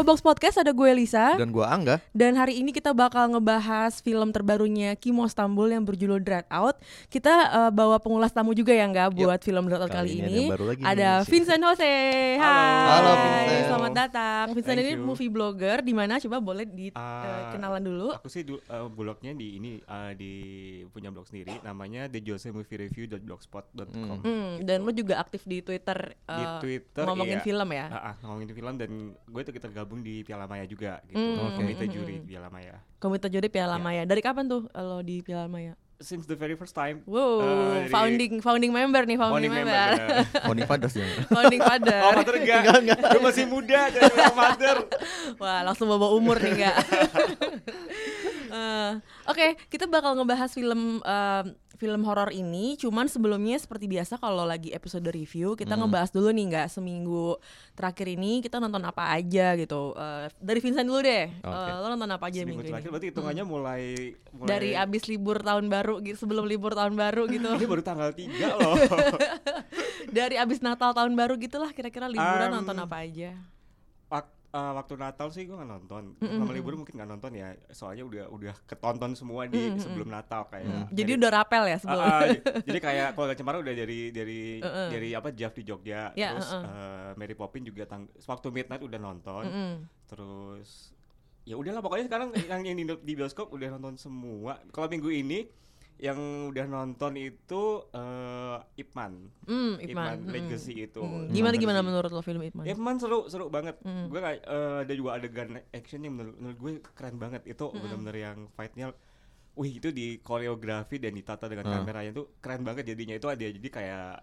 Showbox Podcast, ada gue Lisa. Dan gua Angga. Dan hari ini kita bakal ngebahas film terbarunya Kimo Stambul yang berjudul Dread Out. Kita eh, bawa pengulas tamu juga ya nggak buat film Dread Out kali, Kali ini ada baru lagi Ada nih, Vincent Jose. Hai. Halo, Vincent. Selamat datang. Vincent Thank ini you. movie blogger di mana? Coba boleh Ah, dikenalan dulu. Aku sih du- eh, blognya di ini eh, di punya blog sendiri. Namanya thejosemoviereview.blogspot.com. Hmm, Dan lu juga aktif di Twitter Di eh, Twitter ngomongin iya. film ya? Ah, ah, ngomongin film dan gue tuh kita gabung di Piala Maya juga gitu. Hmm, Komite hmm, juri hmm. Piala Maya. Komite Juri Piala Iya. Maya Dari kapan tuh lo di Piala Maya? Since the very first time. Wow, Eh, dari- founding founding member nih, founding, Founding member. Founding Fathers ya. founding father. Oh, mother enggak. Gue masih muda jadi mother. Wah, langsung bawa umur nih enggak? Eh, Oke, kita bakal ngebahas film em, film horor ini. Cuman sebelumnya seperti biasa kalau lagi episode review kita Hmm. ngebahas dulu nih nggak seminggu terakhir ini kita nonton apa aja gitu. Eh, dari Vincent dulu deh. Oke. Eh, lo nonton apa aja Seminggu minggu terakhir ini? berarti hitungannya mulai, mulai Dari abis libur tahun baru gitu, sebelum libur tahun baru gitu. ini baru tanggal 3 loh. dari abis Natal tahun baru gitulah kira-kira liburan Em, nonton apa aja. Wak- eh, waktu Natal sih gue nggak nonton. Selama libur mungkin nggak nonton ya. Soalnya udah udah ketonton semua di sebelum Natal kayak. Jadi dari- udah rapel ya sebelum. ah, jadi kayak keluarga Cemara udah dari dari Uh-uh. dari apa Jeff di Jogja, Ya, terus uh-uh. eh, Mary Poppins juga tang waktu midnight udah nonton, Mm-mm. terus ya udahlah pokoknya sekarang yang yang di, di bioskop udah nonton semua. Kalau minggu ini yang udah nonton itu eh, Ipman, Hmm, Ipman, Ipman. mm-mm. Legacy itu. Mm. Gimana gimana versi- menurut lo film Ipman? Ipman seru seru banget. Mm. Gue kayak eh, ada juga adegan action yang menurut, menurut gue keren banget. Itu benar-benar yang fightnya Wih itu di koreografi dan ditata dengan Ah. kameranya itu keren banget jadinya itu ada jadi kayak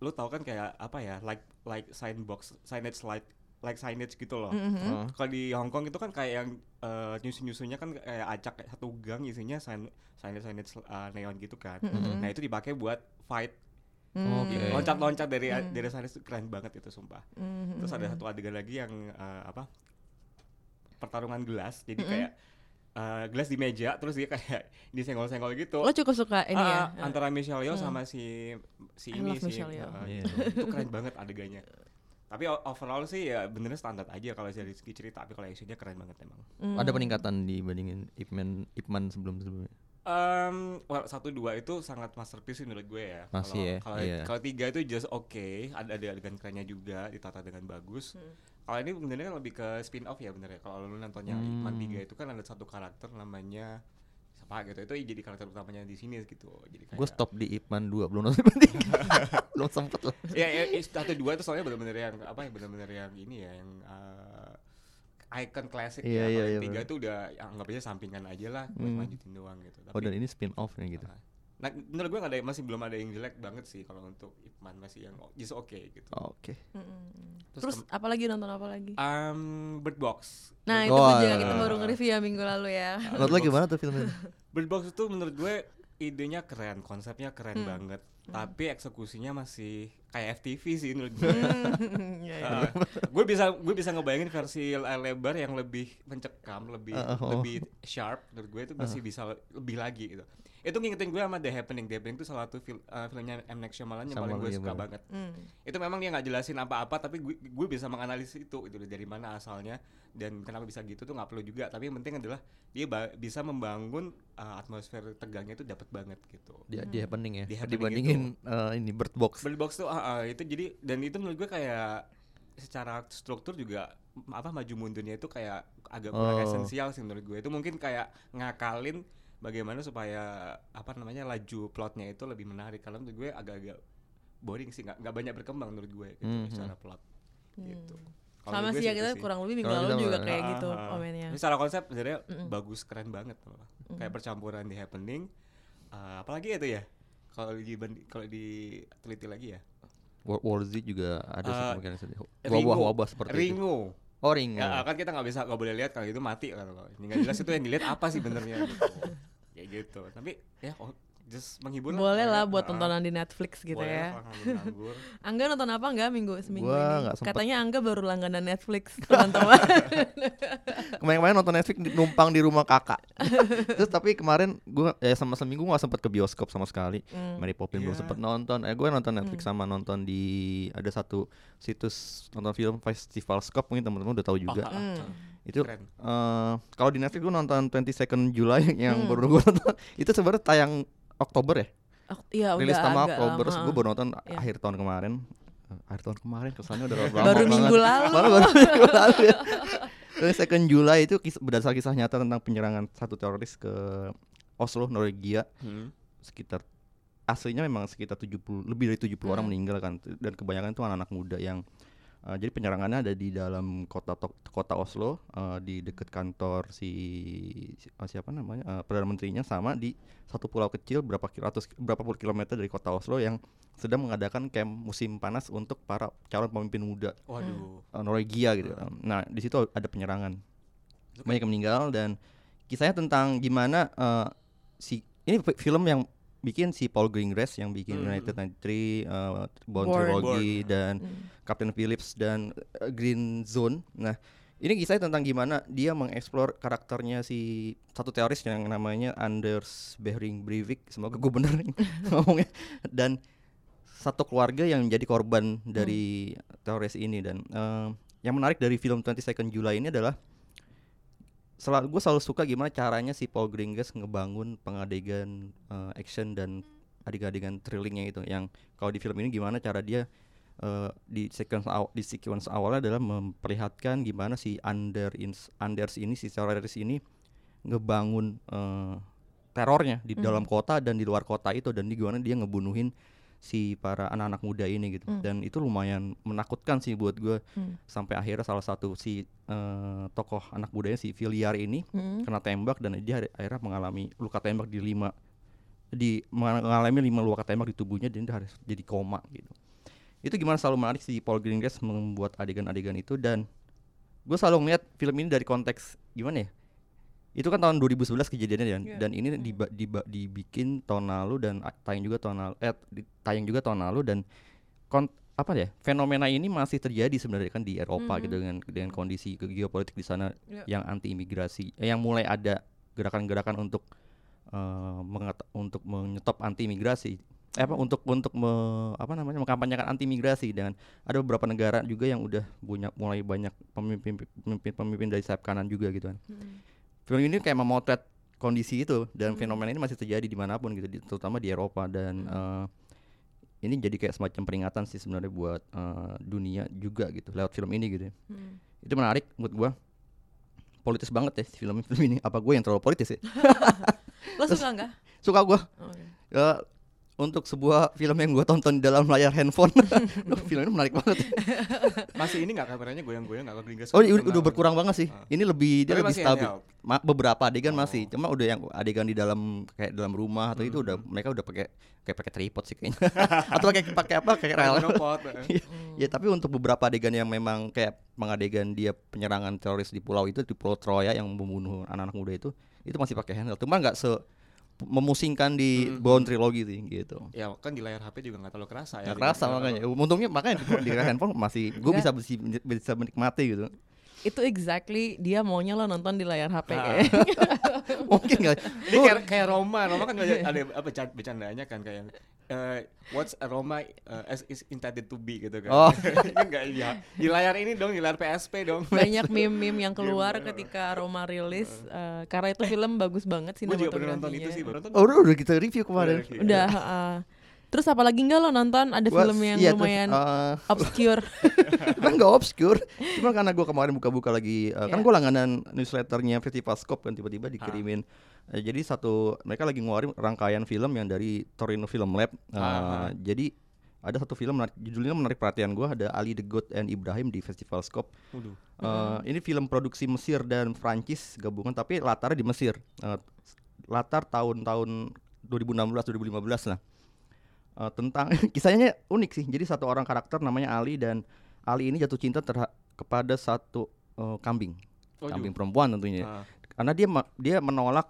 lu tau kan kayak apa ya like like sign box signage like like signage gitu loh. Mhm. Oh. Kalau di Hong Kong itu kan kayak yang eh, nyusun-nyusunnya kan kayak acak kayak satu gang isinya sign signage signage eh, neon gitu kan. Mhm. Nah itu dipakai buat fight Hmm. Oke. loncat-loncat dari Hmm. dari signage itu keren banget itu sumpah. Mhm. Terus ada satu adegan lagi yang eh, apa? Pertarungan gelas. Jadi Mm-mm. kayak eh, gelas di meja terus dia kayak disenggol-senggol gitu. Lo cukup suka ini ya? Ah, antara Michelle Yeoh Hmm. sama si si I ini love si Michelle Yeoh. Iya. gitu. itu keren banget adegannya. Tapi overall sih ya benernya standar aja kalau dari segi cerita, tapi kalau actionnya keren banget emang. Hmm. Ada peningkatan dibandingin Ipman Ipman sebelum-sebelumnya. Um, well, satu dua itu sangat masterpiece sih menurut gue ya. Masih Kalau- ya, Kalau iya. kalau tiga itu just oke, ada ada adegan kerennya juga, ditata dengan bagus. Hmm. Kalau ini benernya lebih ke spin off ya bener ya. Kalau lu nontonnya Hmm. Ipman 3 itu kan ada satu karakter namanya siapa gitu. Itu jadi karakter utamanya di sini gitu. Jadi kayak Gue stop di Ipman 2 belum nonton Ipman 3. belum sempet lah. ya, ya, ya, satu dua itu soalnya bener-bener yang apa ya bener-bener yang ini ya yang uh, icon klasik Iya, ya. yang iya, tiga itu udah ya, anggap aja sampingan aja lah buat Hmm. lanjutin doang gitu. Oh dan ini spin off nya gitu. Nah, Nah, menurut gue gak ada masih belum ada yang jelek banget sih kalau untuk Ipman masih yang just oke gitu. Oke. Mm-mm. Terus Terus apalagi nonton apa lagi? Um, Bird Box. Nah Bird itu Oh, pun juga kita baru nge-review ya minggu lalu ya. Menurut lo gimana tuh filmnya? Bird Box itu menurut gue idenya keren, konsepnya keren Hmm. banget. Tapi eksekusinya masih kayak FTV sih menurut gue. Hmm, iya, iya. Uh, gue bisa gue bisa ngebayangin versi layar lebar yang lebih mencekam, lebih Uh, oh. lebih sharp menurut gue itu masih bisa lebih lagi gitu. Itu ngingetin gue sama The Happening. The Happening itu salah satu fil uh, filmnya M Night Shyamalan yang paling gue suka bener. banget. Hmm. Itu memang dia nggak jelasin apa-apa tapi gue, gue bisa menganalisis itu itu dari mana asalnya dan kenapa bisa gitu tuh nggak perlu juga. Tapi yang penting adalah dia bisa membangun uh, atmosfer tegangnya itu dapat banget gitu. Di, di happening ya. Di Happening Dibandingin eh, ini Bird Box. Bird Box tuh ah, ah, itu jadi dan itu menurut gue kayak secara struktur juga apa maju mundurnya itu kayak agak kurang Oh. esensial sih menurut gue itu mungkin kayak ngakalin bagaimana supaya apa namanya laju plotnya itu lebih menarik kalau menurut gue agak-agak boring sih nggak nggak banyak berkembang menurut gue gitu Mhm. secara plot gitu Kalau Sama sih ya kita itu kurang lebih minggu Kalau lalu juga kayak Ah, gitu ah, ah. komennya. Ini secara konsep sebenarnya Mm-mm. bagus keren banget malah. Kayak percampuran di happening. eh, apalagi itu ya? Kalau di kalau diteliti lagi ya. War, War Z juga ada sih Eh, kemungkinan. Wabah-wabah seperti itu. Ringo. Oh Ya, kan kita nggak bisa nggak boleh lihat kalau itu mati kan ini nggak jelas itu yang dilihat apa sih benernya gitu. Kayak gitu. Tapi ya just menghibur Boleh lah buat Ah, tontonan di Netflix gitu boleh ya. lah. Angga nonton apa enggak minggu seminggu Gua ini? sempet. Katanya Angga baru langganan Netflix, teman-teman. Kemarin-kemarin nonton Netflix numpang di rumah kakak. Terus tapi kemarin gua ya sama seminggu gak sempet ke bioskop sama sekali. Hmm. Mary Poppins belum Iya. sempet nonton. Eh gue nonton Netflix sama nonton di ada satu situs nonton film festival Scope mungkin teman-teman udah tahu juga. Ah. Hmm. itu Keren. eh kalau di Netflix gue nonton 22nd July yang Hmm. baru gue nonton itu sebenarnya tayang Oktober ya. Ok- Iya, Rilis udah sama agak Oktober lama. gue baru nonton Iya. akhir tahun kemarin. Eh, akhir tahun kemarin kesannya udah lama Baru banget. minggu lalu. Baru baru minggu lalu ya. Terus second July itu kis- berdasar kisah nyata tentang penyerangan satu teroris ke Oslo, Norwegia Hmm. sekitar aslinya memang sekitar 70 lebih dari 70 orang Hmm. meninggal kan dan kebanyakan itu anak-anak muda yang uh, jadi penyerangannya ada di dalam kota kota Oslo uh, di dekat kantor si, si- uh, siapa namanya uh, perdana menterinya sama di satu pulau kecil berapa ratus berapa puluh kilometer dari kota Oslo yang sedang mengadakan camp musim panas untuk para calon pemimpin muda Waduh. uh, Norwegia gitu. Hmm. Nah, di situ ada penyerangan. Banyak yang meninggal dan kisahnya tentang gimana uh, si ini fi- film yang bikin si Paul Greengrass yang bikin Hmm. United 93, uh, Bond Bourne. Trilogy Bourne. dan Hmm. Captain Phillips dan uh, Green Zone. Nah, ini kisahnya tentang gimana dia mengeksplor karakternya si satu teoris yang namanya Anders Behring Breivik. Semoga gue bener ngomongnya. Dan satu keluarga yang menjadi korban dari teroris ini dan eh, yang menarik dari film 22nd July ini adalah selalu gue selalu suka gimana caranya si Paul Greengrass ngebangun pengadegan eh, action dan adegan-adegan thrillingnya itu yang kalau di film ini gimana cara dia eh, di sequence aw- di sequence awalnya adalah memperlihatkan gimana si Under ins- Anders ini si teroris ini ngebangun eh, terornya di Hmm. dalam kota dan di luar kota itu dan di gimana dia ngebunuhin si para anak-anak muda ini gitu Hmm. dan itu lumayan menakutkan sih buat gue Hmm. sampai akhirnya salah satu si eh, tokoh anak mudanya si Villiar ini Hmm. kena tembak dan dia akhirnya mengalami luka tembak di lima di mengalami lima luka tembak di tubuhnya dan dia harus jadi koma gitu itu gimana selalu menarik si Paul Greengrass membuat adegan-adegan itu dan gue selalu ngeliat film ini dari konteks gimana ya itu kan tahun 2011 kejadiannya dan Iya. dan ini diba- diba- dibikin tahun lalu dan tayang juga tahun lalu eh tayang juga tahun lalu dan kon apa ya fenomena ini masih terjadi sebenarnya kan di Eropa Mhm. gitu dengan dengan kondisi geopolitik di sana Iya. yang anti imigrasi eh, yang mulai ada gerakan-gerakan untuk mengata- untuk menyetop anti imigrasi eh, apa untuk untuk me- apa namanya mengkampanyekan anti imigrasi dan ada beberapa negara juga yang udah punya mulai banyak pemimpin pemimpin pemimpin dari sayap kanan juga gitu kan Hmm. Film ini kayak memotret kondisi itu dan Hmm. fenomena ini masih terjadi di mana pun gitu di- terutama di Eropa dan eh, ini jadi kayak semacam peringatan sih sebenarnya buat eh, dunia juga gitu lewat film ini gitu ya. Hmm. itu menarik buat gua politis banget ya film film ini apa gue yang terlalu politis ya Lo suka enggak? suka gua Oke. Ya, untuk sebuah film yang gua tonton di dalam layar handphone Duh, film ini menarik banget Masih ini nggak kameranya goyang-goyang nggak kegelingas? oh udah, udah berkurang banget sih Ah. ini lebih dia Tapi lebih stabil. Ma- beberapa adegan Oh. masih cuma udah yang adegan di dalam kayak dalam rumah atau itu Hmm. udah mereka udah pakai kayak pakai tripod sih kayaknya atau pakai pakai apa kayak rel Monopod. Iya. ya tapi untuk beberapa adegan yang memang kayak mengadegan dia penyerangan teroris di pulau itu di pulau Troya yang membunuh anak-anak muda itu itu masih pakai handheld cuma nggak se memusingkan di Hmm. Bond trilogi sih gitu Ya kan di layar HP juga nggak terlalu kerasa ya. nggak kerasa makanya untungnya makanya di, di handphone masih gue bisa bisa bisa menikmati gitu Itu exactly dia maunya lo nonton di layar HP Ah. kayaknya. mungkin nggak Ini kayak, kayak Roma, Roma kan ada, ada apa bercand- bercandanya kan kayak eh, what's a Roma eh, as is intended to be gitu kan. Oh. Enggak ya. Di layar ini dong, di layar PSP dong. Banyak meme-meme yang keluar Game, ketika Roma rilis eh, karena itu film bagus banget sih Gue juga pernah nonton itu sih, baru nonton. oh udah udah kita review kemarin Udah, Udah, heeh. Terus apalagi enggak lo nonton ada Gua- film yang iya, terus, lumayan eh, obscure. kan nggak obscure cuma karena gue kemarin buka-buka lagi eh, kan Iya. gue langganan newsletternya Festival Scope kan tiba-tiba dikirimin Eh, jadi satu mereka lagi ngeluarin rangkaian film yang dari Torino Film Lab Eh, Ah. jadi ada satu film menarik, judulnya menarik perhatian gue ada Ali the God and Ibrahim di Festival Scope. Eh, ini film produksi Mesir dan Prancis gabungan tapi latarnya di Mesir Eh, latar tahun-tahun 2016 2015 lah Eh, tentang kisahnya unik sih jadi satu orang karakter namanya Ali dan Ali ini jatuh cinta terha- kepada satu eh, kambing, Oh, kambing juga. perempuan tentunya. Ah. Karena dia ma- dia menolak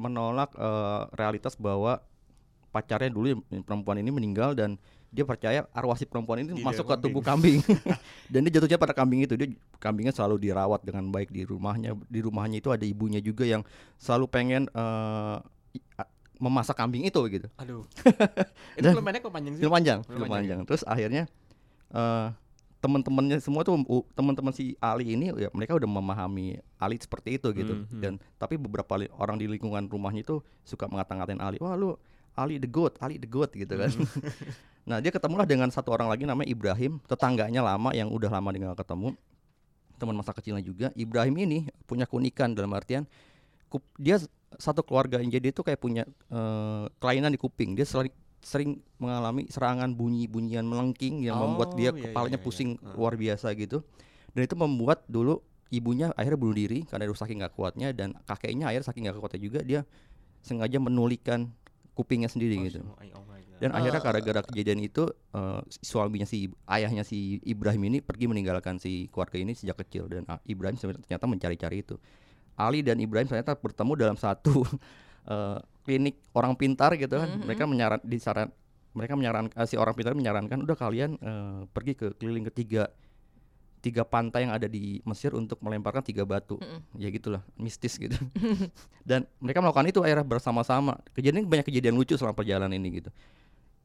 menolak eh, realitas bahwa pacarnya dulu perempuan ini meninggal dan dia percaya arwah si perempuan ini masuk ke tubuh kambing. Dan dia jatuhnya pada kambing itu dia kambingnya selalu dirawat dengan baik di rumahnya. Di rumahnya itu ada ibunya juga yang selalu pengen a- memasak kambing itu gitu. Aduh. itu film pendek panjang sih? film panjang Film film panjang, panjang. terus akhirnya eh teman-temannya semua tuh teman-teman si Ali ini ya mereka udah memahami Ali seperti itu gitu. Hmm, hmm. dan tapi beberapa orang di lingkungan rumahnya itu suka mengata-ngatain Ali wah lu Ali the goat Ali the goat gitu kan. Hmm. nah dia ketemulah dengan satu orang lagi namanya Ibrahim tetangganya lama yang udah lama nggak ketemu teman masa kecilnya juga. Ibrahim ini punya keunikan dalam artian dia satu keluarga. Yang jadi itu kayak punya eh, kelainan di kuping. Dia sering sering mengalami serangan bunyi-bunyian melengking yang membuat dia Oh, iya, iya, kepalanya iya, iya. pusing Heeh. luar biasa gitu dan itu membuat dulu ibunya akhirnya bunuh diri karena dia saking nggak kuatnya dan kakeknya akhirnya saking nggak kuatnya juga dia sengaja menulikan kupingnya sendiri Oh, gitu oh, oh dan akhirnya Eh. gara-gara kejadian itu eh, suaminya si ayahnya si Ibrahim ini pergi meninggalkan si keluarga ini sejak kecil dan ah, Ibrahim ternyata mencari-cari itu. Ali dan Ibrahim ternyata bertemu dalam satu eh, klinik orang pintar gitu kan. Mhm. Mereka menyaran disaran mereka menyarankan si orang pintar menyarankan udah kalian eh, pergi ke keliling ketiga tiga pantai yang ada di Mesir untuk melemparkan tiga batu. Mm-mm. Ya gitulah, mistis gitu. Dan mereka melakukan itu akhirnya bersama-sama. Kejadian banyak kejadian lucu selama perjalanan ini gitu.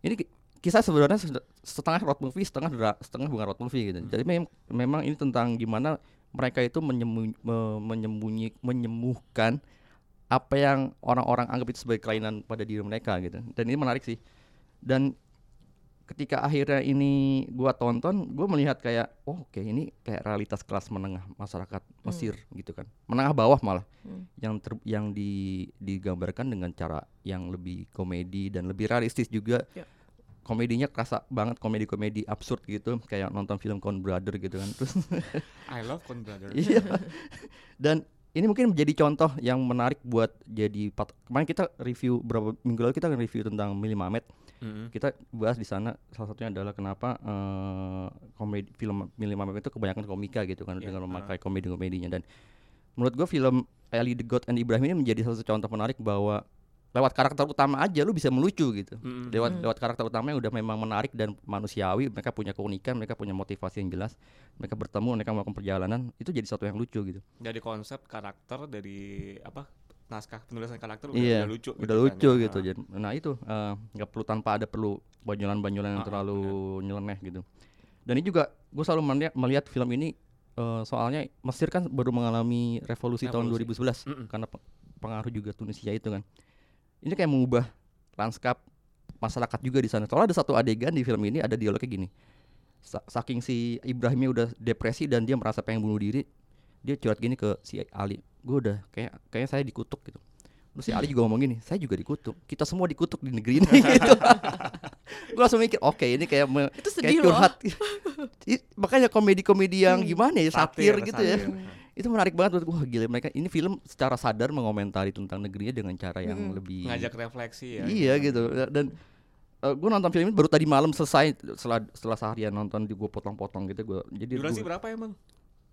Ini ki- kisah sebenarnya setengah road movie, setengah dra- setengah bukan road movie gitu. Jadi mem- memang ini tentang gimana mereka itu menyembunyi, me- menyembunyi menyembuhkan apa yang orang-orang anggap itu sebagai kelainan pada diri mereka gitu. Dan ini menarik sih. Dan ketika akhirnya ini gua tonton, gua melihat kayak oh oke ini kayak realitas kelas menengah masyarakat Mesir gitu kan. Menengah bawah malah Hmm. yang ter, yang di, digambarkan dengan cara yang lebih komedi dan lebih realistis juga. Ya. Komedinya kerasa banget komedi-komedi absurd gitu, kayak nonton film Coen Brother gitu kan. Terus I love Coen Brother. iya. Dan ini mungkin menjadi contoh yang menarik buat jadi pat- kemarin kita review berapa minggu lalu kita review tentang Mili Mamet. Mm-mm. Kita bahas di sana salah satunya adalah kenapa eh, komedi film Mili Mamet itu kebanyakan komika gitu kan Ya, dengan ah. memakai komedi-komedinya dan menurut gua film Ali the God and Ibrahim ini menjadi salah satu contoh menarik bahwa lewat karakter utama aja lu bisa melucu gitu. Mm-mm. Lewat Hmm. lewat karakter utama yang udah memang menarik dan manusiawi, mereka punya keunikan, mereka punya motivasi yang jelas. Mereka bertemu, mereka melakukan perjalanan, itu jadi sesuatu yang lucu gitu. Dari konsep karakter dari apa naskah penulisan karakter udah, Iya, udah lucu. udah kan lucu ya. gitu. Ah. Jadi, nah itu eh, nggak perlu tanpa ada perlu banyolan-banyolan yang Ah, terlalu nyeleneh gitu. Dan ini juga gue selalu melihat, melihat film ini eh, soalnya Mesir kan baru mengalami revolusi, tahun Revolusi. 2011 Mm-mm. karena pe- pengaruh juga Tunisia itu kan. Ini kayak mengubah lanskap masyarakat juga di sana. Soalnya ada satu adegan di film ini ada dialognya gini. Sa- Saking si Ibrahimnya udah depresi dan dia merasa pengen bunuh diri, dia curhat gini ke si Ali. Gue udah kayak kayaknya saya dikutuk gitu. Terus si Ali juga ngomong gini, saya juga dikutuk. Kita semua dikutuk di negeri ini gitu. gue langsung mikir, oke ini kayak me- Itu kayak sedih loh. curhat. Makanya komedi-komedi yang Hmm. gimana ya satir, gitu ya. Itu menarik banget buat wah gila mereka ini film secara sadar mengomentari tentang negerinya dengan cara yang Mm-mm. lebih Ngajak refleksi ya. Iya gitu dan gue nonton film ini baru tadi malam selesai setelah setelah seharian nonton di gue potong-potong gitu gue jadi Durasi gua- berapa emang?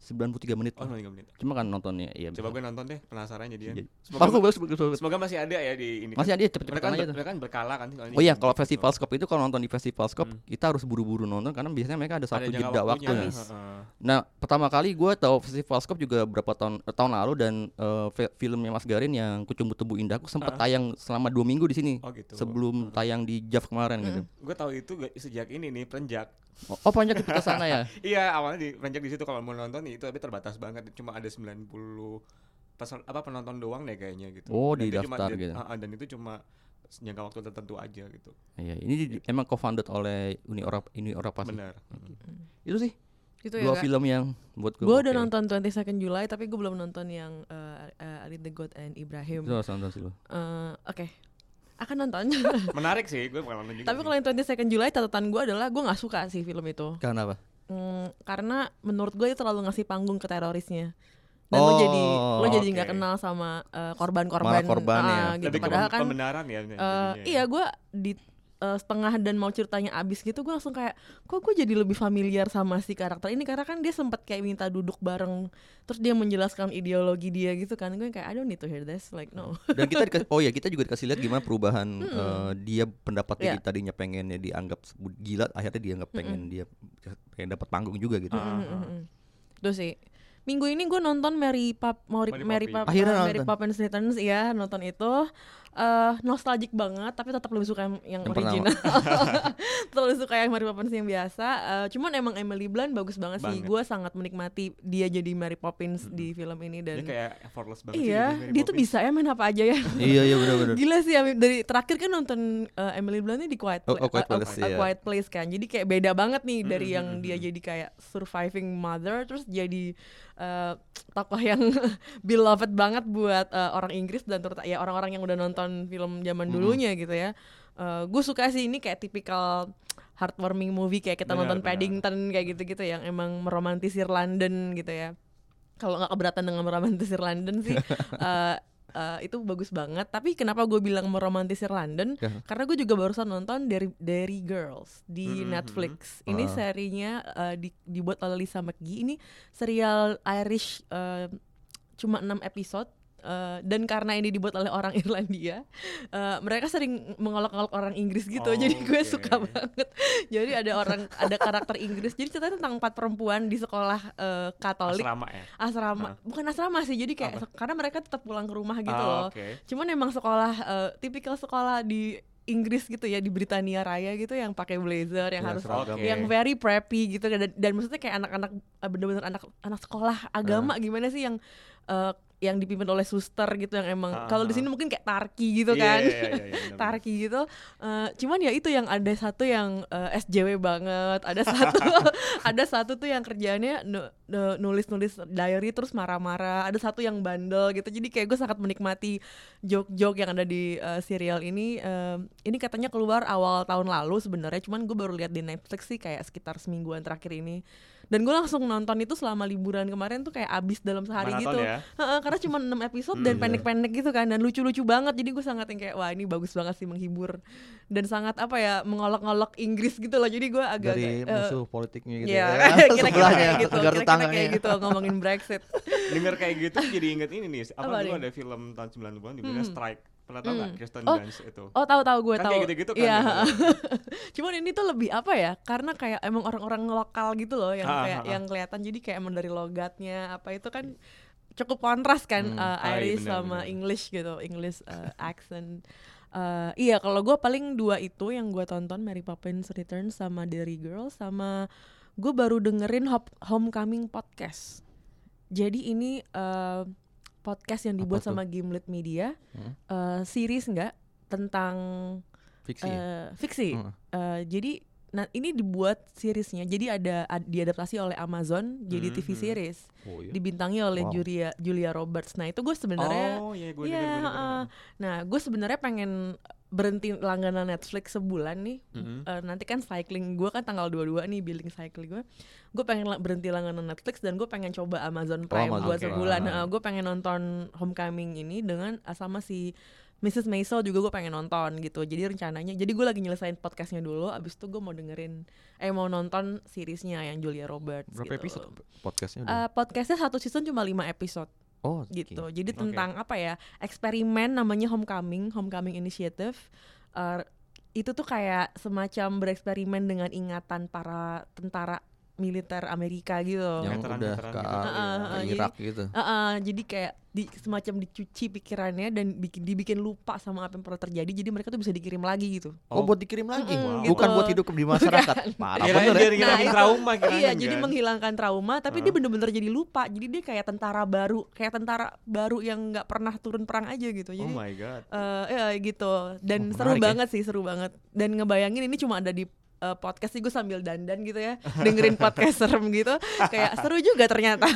93 menit Oh, 93 menit. cuma kan nontonnya iya Coba gue nonton deh, penasaran. Jadi- Semoga, Bagus, bagus, bagus, bagus. semoga masih ada ya di ini. masih ada mereka cepet-cepetan kan, aja mereka kan berkala kan Oh iya, kalau gitu. festival scope itu kalau nonton di festival scope Hmm. kita harus buru-buru nonton karena biasanya mereka ada satu Ada jeda waktunya. Heeh. Nah, pertama kali gue tahu festival scope juga berapa tahun eh, tahun lalu dan eh, fi- filmnya Mas Garin yang Kucumbu Tubuh Indahku sempat Ah. tayang selama dua minggu di sini Oh gitu. sebelum tayang di JAV kemarin gitu. gue tahu itu sejak ini nih perenjak. Oh, oh panjang kita sana ya. Iya awalnya di perenjak di situ kalau mau nonton itu tapi terbatas banget cuma ada 90 pesan apa penonton doang deh kayaknya gitu. Oh, Dan di itu cuma- daftar dan- gitu. ah, dan itu cuma jangka waktu tertentu aja gitu. Iya, ini di- emang co-founded oleh Uni Eropa Uni Eropa sih. Benar. Itu sih Gitu ya dua Kak? film yang buat gue. Gue udah nonton 22 Second July tapi gue belum nonton yang uh, uh, Ali the God and Ibrahim. Itu harus nonton sih lo. Eh, Oke, akan nonton. Menarik sih, gue bakal nonton juga. tapi kalau yang 22 Second July catatan gue adalah gue nggak suka sih film itu. Karena Hmm, karena menurut gue itu terlalu ngasih panggung ke terorisnya. Dan lo jadi lo jadi nggak oke. kenal sama eh, korban-korban. Malah korban ah, ya. gitu. Lebih Padahal kan pembenaran ya. eh, ya. iya gue di eh, setengah dan mau ceritanya abis gitu gue langsung kayak kok gue jadi lebih familiar sama si karakter ini karena kan dia sempat kayak minta duduk bareng terus dia menjelaskan ideologi dia gitu kan gue kayak I don't need to hear this like no Dan kita dikasih, oh ya kita juga dikasih lihat gimana perubahan eh, dia pendapatnya Iya. di- tadinya pengennya dianggap gila, akhirnya dia nggak pengen dia pengen dapat panggung juga gitu. Ah. Mm-mm. Tuh sih. Minggu ini gue nonton Mary Pop Mary, Mary Mary. Pop, uh, Mary. Poppins Returns ya nonton itu eh nostalgic banget tapi tetap lebih suka yang, yang Yang original. tetap lebih suka yang Mary Poppins yang biasa. Eh, cuman emang Emily Blunt bagus banget, sih. Banget. gue sangat menikmati dia jadi Mary Poppins di film ini Dia dan kayak effortless banget sih iya Mary dia tuh bisa ya main apa aja ya. Iya iya benar-benar. Gila sih dari terakhir kan nonton uh, Emily Blunt di Quiet, Oh, Pla- oh, Quiet uh, uh, Place, uh. Quiet Place kan. Jadi kayak beda banget nih dari Mm, yang dia jadi kayak surviving mother terus jadi uh, tokoh yang beloved banget buat uh, orang Inggris dan terutama ya orang-orang yang udah nonton film zaman dulunya gitu ya. gue suka sih ini kayak tipikal heartwarming movie kayak kita Benar, nonton. Paddington kayak gitu-gitu yang emang meromantisir London gitu ya kalau nggak keberatan dengan meromantisir London sih eh, eh, itu bagus banget tapi kenapa gue bilang meromantisir London Ya. karena gue juga barusan nonton Derry, Derry Girls di Mhm, Netflix ini Ah. serinya eh, di- dibuat oleh Lisa McGee ini serial Irish eh, cuma 6 episode eh, dan karena ini dibuat oleh orang Irlandia, eh, mereka sering mengolok-olok orang Inggris gitu, Oh, jadi gue oke. suka banget. Jadi ada orang, ada karakter Inggris. Jadi ceritanya tentang empat perempuan di sekolah eh, Katolik asrama ya asrama bukan asrama sih jadi kayak se- karena mereka tetap pulang ke rumah gitu Ah, loh oke. cuman emang sekolah eh, tipikal sekolah di Inggris gitu ya di Britania Raya gitu yang pakai blazer yang Ya, harus. Oke. yang very preppy gitu dan, dan maksudnya kayak anak-anak bener-bener anak anak sekolah agama gimana sih yang eh, yang dipimpin oleh suster gitu yang emang Ah, kalau di ah. sini mungkin kayak tarki gitu Iya, kan. iya, iya, iya, benar-benar. Tarki gitu. Eh, cuman ya itu yang ada satu yang eh, SJW banget. Ada satu ada satu tuh yang kerjaannya nu- nu- nulis-nulis diary terus marah-marah. Ada satu yang bandel gitu. Jadi kayak gue sangat menikmati joke-joke yang ada di eh, serial ini. Eh, ini katanya keluar awal tahun lalu sebenarnya. Cuman gue baru lihat di Netflix sih kayak sekitar semingguan terakhir ini dan gue langsung nonton itu selama liburan kemarin tuh kayak abis dalam sehari Maraton gitu ya? Heeh, karena cuma 6 episode Hmm, dan iya. pendek-pendek gitu kan dan lucu-lucu banget jadi gue sangat yang kayak wah ini bagus banget sih menghibur dan sangat apa ya mengolok-olok Inggris gitu loh jadi gue agak Dari eh, musuh politiknya gitu ya, ya. kira-kira kayak gitu, kira-kira kayak gitu ngomongin Brexit. Dengar kayak gitu jadi inget ini nih. Apa, Apa dulu ada film tahun 90-an judulnya Hmm. Strike. Pernah tau nggak Hmm. Kirsten Oh, Dunst itu? Oh tahu tahu gue Kan tahu. kayak gitu-gitu kan Iya. ya, Cuman ini tuh lebih apa ya? Karena kayak emang orang-orang lokal gitu loh yang kayak ah, ah. yang kelihatan jadi kayak emang dari logatnya apa itu kan cukup kontras kan Hmm. iya, Irish benar, sama benar. English gitu, English eh, accent. Eh, iya kalau gue paling dua itu yang gue tonton Mary Poppins Return sama Derry Girl sama gue baru dengerin Hop- Homecoming podcast. Jadi ini eh, podcast yang dibuat sama Gimlet Media, Hmm. eh, series enggak tentang Fiksi. eh, fiksi. Hmm. Eh, jadi nah ini dibuat seriesnya. Jadi ada ad- diadaptasi oleh Amazon jadi Hmm, TV hmm. series. Oh, iya. Dibintangi oleh Wow. Julia Julia Roberts. Nah, itu gue sebenarnya Oh iya gue dengar heeh. Nah, gue sebenarnya pengen berhenti langganan Netflix sebulan nih. Mhm. Eh, nanti kan cycling gue kan tanggal 22 nih billing cycling gue. Gue pengen berhenti langganan Netflix dan gue pengen coba Amazon Prime Amazon buat Prime. sebulan. gue pengen nonton Homecoming ini dengan eh, sama si Mrs. Maisel juga gue pengen nonton gitu. Jadi rencananya, jadi gue lagi nyelesain podcastnya dulu. Abis itu gue mau dengerin, eh mau nonton seriesnya yang Julia Roberts. Berapa gitu. episode podcastnya udah? Eh, podcastnya satu season cuma 5 episode oh, gitu. oke. Jadi Oke. tentang apa ya? Eksperimen namanya Homecoming, Homecoming Initiative. Eh, itu tuh kayak semacam bereksperimen dengan ingatan para tentara militer Amerika gitu. Yang Veteran- udah veteran ke, gitu. ke Heeh, heeh, jadi- Irak gitu. Heeh, jadi kayak di, semacam dicuci pikirannya dan bikin dibikin lupa sama apa yang pernah terjadi. Jadi mereka tuh bisa dikirim lagi gitu. Oh, buat dikirim lagi. Mm-mm, Bukan gitu. buat hidup di masyarakat. Parah Kirain bener ya. ngilangin itu- trauma kirain Iya, kan? jadi menghilangkan trauma, tapi dia bener-bener jadi lupa. Jadi dia kayak tentara baru, kayak tentara baru yang nggak pernah turun perang aja gitu. Oh Jadi my god. eh ya gitu dan Oh, seru ya. banget sih seru banget dan ngebayangin ini cuma ada di eh, podcast sih gue sambil dandan gitu ya dengerin podcast serem gitu kayak seru juga ternyata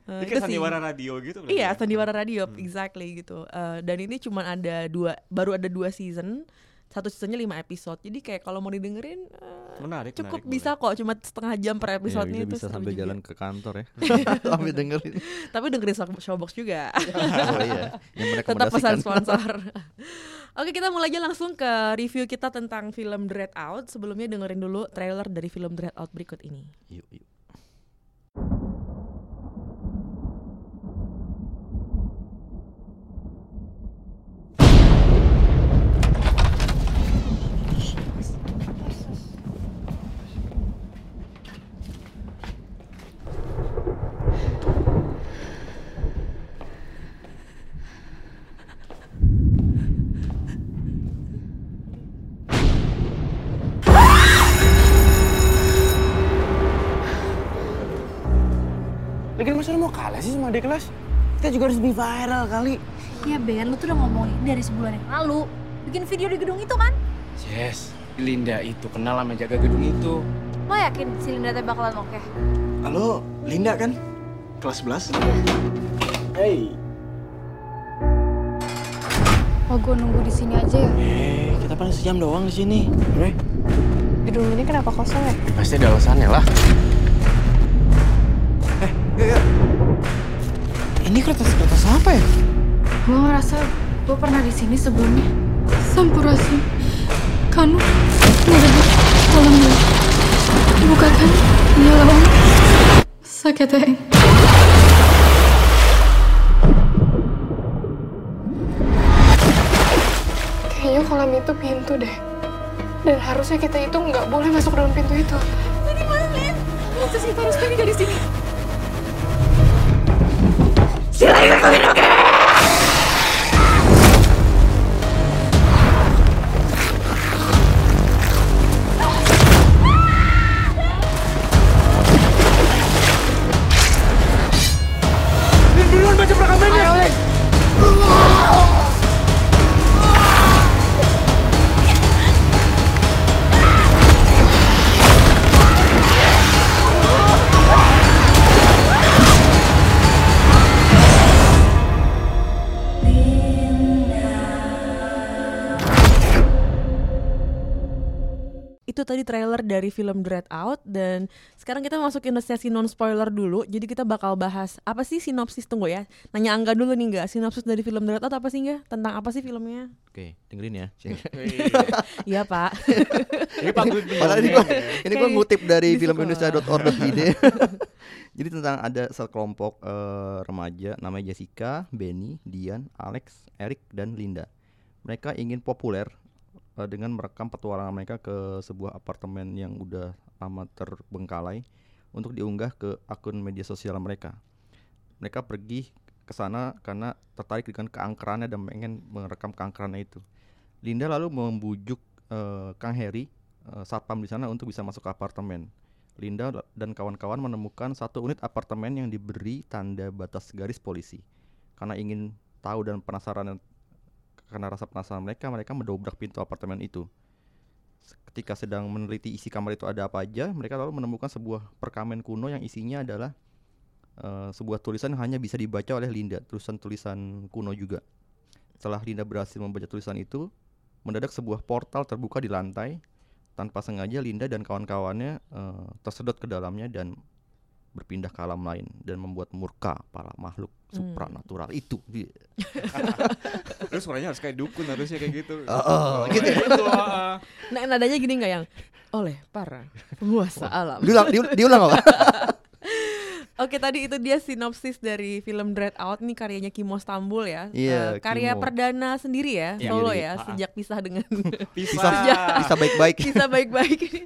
Eh, Ini itu kayak sih. sandiwara radio gitu iya ya? sandiwara radio Hmm. exactly gitu Eh, dan ini cuma ada dua baru ada dua season satu seasonnya lima episode jadi kayak kalau mau didengerin eh, Menarik, cukup menarik, bisa kok cuma setengah jam per Iya, episode bisa, nih bisa sambil juga. jalan ke kantor ya. sambil dengerin. tapi dengerin show- showbox juga oh iya. Yang tetap pesan sponsor. Oke kita mulai aja langsung ke review kita tentang film Dread Out Sebelumnya dengerin dulu trailer dari film Dread Out berikut ini Yuk, yuk. Lagian masa lu mau kalah sih sama adik kelas? Kita juga harus lebih viral kali. Ya Ben, lu tuh udah ngomongin ini dari sebulan yang lalu. Bikin video di gedung itu kan? Yes, Linda itu kenal sama jaga gedung itu. Lo yakin si Linda teh bakalan oke? Halo, Linda kan? Kelas 11? Hey. Oh, gue nunggu di sini aja ya. Eh, kita paling sejam doang di sini. Oke? Gedung ini kenapa kosong ya? Pasti ada alasannya lah. Ini kertas-kertas apa ya? Gue ngerasa gue pernah di sini sebelumnya. Sampurasun. Kanu, merebut kolamnya. Bukakan, ya lawan. Sakit eh. Kayaknya kolam itu pintu deh. Dan harusnya kita itu nggak boleh masuk dalam pintu itu. Ini mana, Lin? Masa sih kita harus pergi dari sini? ¡Si la libertad de lo que tadi trailer dari film Dread Out Dan sekarang kita masukin ke sesi non spoiler dulu Jadi kita bakal bahas Apa sih sinopsis tunggu ya. Nanya Angga dulu nih enggak Sinopsis dari film Dread Out apa sih enggak Tentang apa sih filmnya? Oke, dengerin ya. Iya. Pak. Ini Pak Padahal ini gua, ini gua ngutip dari filmindonesia.org.id. Jadi tentang ada sekelompok eh, remaja namanya Jessica, Benny, Dian, Alex, Eric dan Linda. Mereka ingin populer eh, dengan merekam petualangan mereka ke sebuah apartemen yang udah lama terbengkalai untuk diunggah ke akun media sosial mereka. Mereka pergi ke sana karena tertarik dengan keangkerannya dan pengen merekam keangkerannya itu. Linda lalu membujuk eh, Kang Heri eh, satpam di sana untuk bisa masuk ke apartemen. Linda dan kawan-kawan menemukan satu unit apartemen yang diberi tanda batas garis polisi. Karena ingin tahu dan penasaran karena rasa penasaran mereka, mereka mendobrak pintu apartemen itu. Ketika sedang meneliti isi kamar itu ada apa aja, mereka lalu menemukan sebuah perkamen kuno yang isinya adalah eh, sebuah tulisan yang hanya bisa dibaca oleh Linda, tulisan-tulisan kuno juga. Setelah Linda berhasil membaca tulisan itu, mendadak sebuah portal terbuka di lantai. Tanpa sengaja Linda dan kawan-kawannya eh, tersedot ke dalamnya dan berpindah ke alam lain dan membuat murka para makhluk Hmm. supranatural itu. Iya. Terus suaranya harus kayak dukun harusnya kayak gitu. Oh, oh, gitu? Itu. Nah nadanya gini nggak yang Oleh para penguasa alam Diulang, diul- diulang apa? Oke tadi itu dia sinopsis dari film Dread Out nih karyanya Kimo Stambul ya. Iya, Eh, karya Kimo. perdana sendiri ya, Iya, solo ya, Ah, ah. sejak pisah dengan bisa baik-baik. kisah baik-baik ini.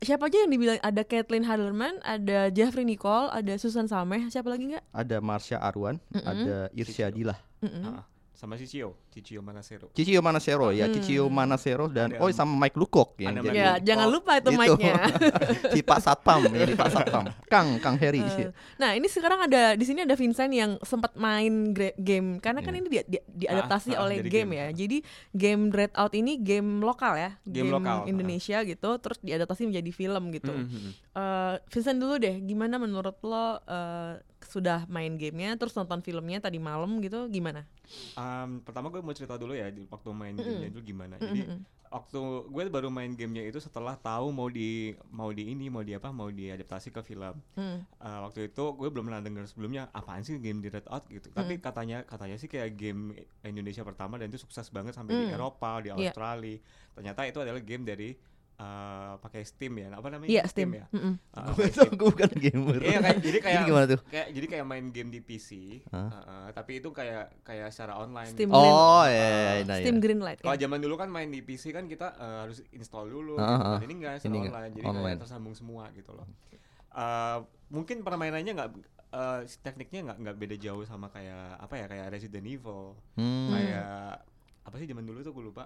Siapa aja yang dibilang ada Kathleen Hallerman, ada Jeffrey Nicole, ada Susan Sameh, siapa lagi nggak? Ada Marsha Arwan, ada Irsya Dilah. Mm-mm. Ah, ah. Sama Cicio, Cicio Manasero. Cicio Manasero ya, Cicio Manasero dan Ada oh sama Mike Lukok ada jadi Ya, jangan lupa itu Gitu. mic-nya. si Pak Satpam ini Pak Satpam. Kang Kang Heri. Eh, nah ini sekarang ada di sini ada Vincent yang sempat main game karena kan Iya. ini dia di, diadaptasi Ah, ah, oleh game, game. ya. Jadi game Dread Out ini game lokal ya, Game lokal, ah. Indonesia gitu, terus diadaptasi menjadi film gitu. Hmm, hmm, hmm. Eh, Vincent dulu deh, gimana menurut lo eh, sudah main gamenya terus nonton filmnya tadi malam gitu gimana? Um, pertama gue mau cerita dulu ya di waktu main Mm-mm. gamenya itu gimana. Jadi Mm-mm. waktu gue baru main gamenya itu setelah tahu mau di mau di ini mau di apa mau diadaptasi ke film. Mm. Uh, waktu itu gue belum pernah dengar sebelumnya apaan sih game di Red Out gitu. Tapi katanya katanya sih kayak game Indonesia pertama dan itu sukses banget sampai di Mm. Eropa, di Iya. Australia. Ternyata itu adalah game dari uh, pakai Steam ya. Apa namanya? Iya Steam. ya. Mm-mm. Uh, Gue tau Steam. gue bukan gamer. Iya kayak jadi kayak gimana tuh? kayak jadi kayak main game di PC, Hah? uh, uh, tapi itu kayak kayak secara online. Steam gitu. Oh iya, iya, iya, nah, Steam iya. Greenlight. Kalau ya. zaman dulu kan main di PC kan kita eh, harus install dulu. Ah, gitu ah. kan. Ini enggak secara Ini online, jadi online. kayak tersambung semua gitu loh. Eh, mungkin permainannya nggak eh, tekniknya nggak nggak beda jauh sama kayak apa ya kayak Resident Evil, Hmm. kayak apa sih zaman dulu tuh gue lupa.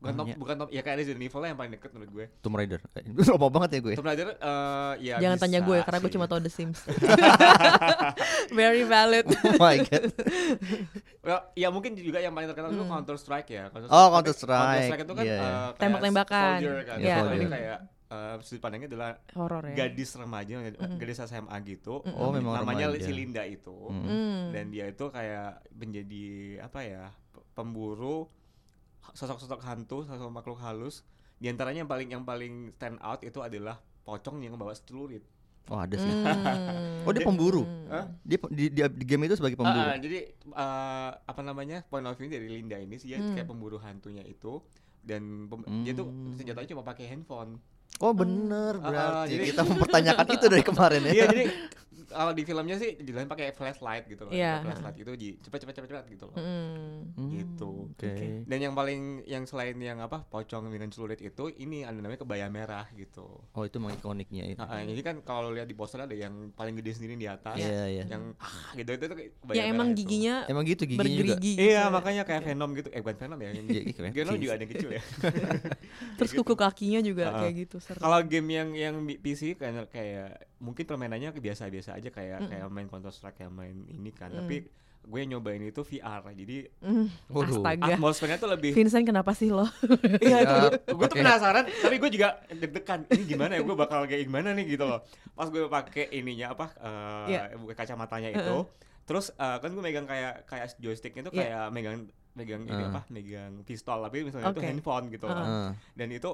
Bukan top, bukan top, ya kayak Resident Evil yang paling deket menurut gue. Tomb Raider. Eh, Lama banget ya gue. Tomb Raider eh, ya Jangan bisa tanya gue karena gue cuma tahu The Sims. Very valid. Oh my god. Ya, ya mungkin juga yang paling terkenal Hmm. Counter Strike ya. Counter Oh, Tapi Counter Strike. Counter Strike itu kan Iya, iya. eh, kayak Tembak-tembakan. soldier kan. Iya, Kalau ini soldier. kayak eh, sudut pandangnya adalah Horor ya. gadis remaja, gadis SMA gitu. Oh, memang namanya remaja. si Linda itu. Hmm. Dan dia itu kayak menjadi apa ya? pe- Pemburu sosok-sosok hantu, sosok makhluk halus. Di antaranya yang paling yang paling stand out itu adalah pocong yang bawa celurit. Oh ada sih. Hmm. Oh dia pemburu. Hah? Dia di, di, di game itu sebagai Ah, pemburu. ah, jadi eh, apa namanya point of view dari Linda ini sih dia Hmm. kayak pemburu hantunya itu dan pem- dia tuh Hmm. senjatanya cuma pakai handphone. Oh bener ah, berarti jadi- kita mempertanyakan itu dari kemarin ya. Iya jadi kalau di filmnya sih jelasin pakai flashlight gitu loh. Iya. Pakai Flashlight itu di cepet cepet cepet cepet gitu loh. Hmm, gitu. Oke. Dan yang paling yang selain yang apa pocong dengan celurit itu ini ada namanya kebaya merah gitu. Oh itu emang ikoniknya itu. Nah, ah, jadi kan kalau lihat di poster ada yang paling gede sendiri di atas, Iya iya. yang ah gitu itu tuh kayak kebaya Ya emang merah itu. giginya Emang gitu giginya juga. bergerigi gitu. Iya makanya kayak Venom gitu, eh bukan Venom ya, yang Iya, iya, Venom juga ada yang kecil ya. Terus kuku kakinya juga kayak gitu seru. Kalau game yang yang PC kayak kayak mungkin permainannya biasa-biasa aja kayak kayak main Counter Strike kayak main ini kan. Tapi gue nyobain itu VR. Jadi Hmm. Waduh. Astaga. atmosfernya tuh lebih Vincent kenapa sih lo? Iya itu Ya, gue tuh penasaran, tapi gue juga deg-degan. Ini gimana ya? Gue bakal kayak gimana nih gitu loh. Pas gue pakai ininya apa? eh Iya. buka kacamatanya itu. Terus eh, kan gue megang kayak kayak joysticknya tuh Iya. kayak megang megang ini Ah. apa? Megang pistol tapi misalnya itu Oke. handphone gitu. loh. Ah. Dan itu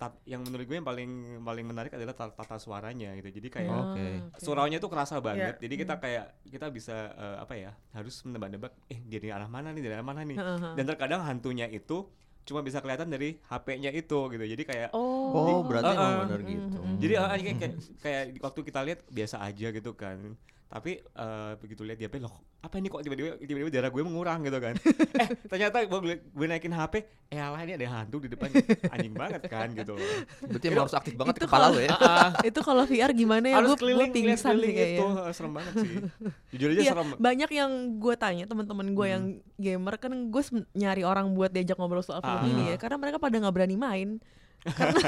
tat- yang menurut gue yang paling paling menarik adalah tata, tata suaranya gitu. Jadi kayak Ah, Oke. Suraunya tuh kerasa banget. Iya. Jadi kita kayak kita bisa eh, apa ya? Harus menebak-nebak eh dari arah mana nih, dari arah mana nih. Heeh. Dan terkadang hantunya itu cuma bisa kelihatan dari HP-nya itu gitu. Jadi kayak Oh. Oh berarti emang ah. benar gitu. Mhm. jadi ah, kayak, kayak kayak waktu kita lihat biasa aja gitu kan. Tapi eh, begitu lihat di HP loh, apa ini kok tiba-tiba tiba-tiba darah gue mengurang gitu kan. eh, ternyata gue, gue naikin HP, eh alah ini ada hantu di depan. Anjing banget kan gitu. Berarti emang harus aktif banget itu kepala lo ya. Itu kalau VR gimana ya? harus Gue keliling, lihat pingsan sih kayaknya. itu serem banget sih. Jujur aja Iya, serem. banyak yang gue tanya teman-teman gue yang gamer kan gue nyari orang buat diajak ngobrol soal film Ah. ini ya karena mereka pada nggak berani main karena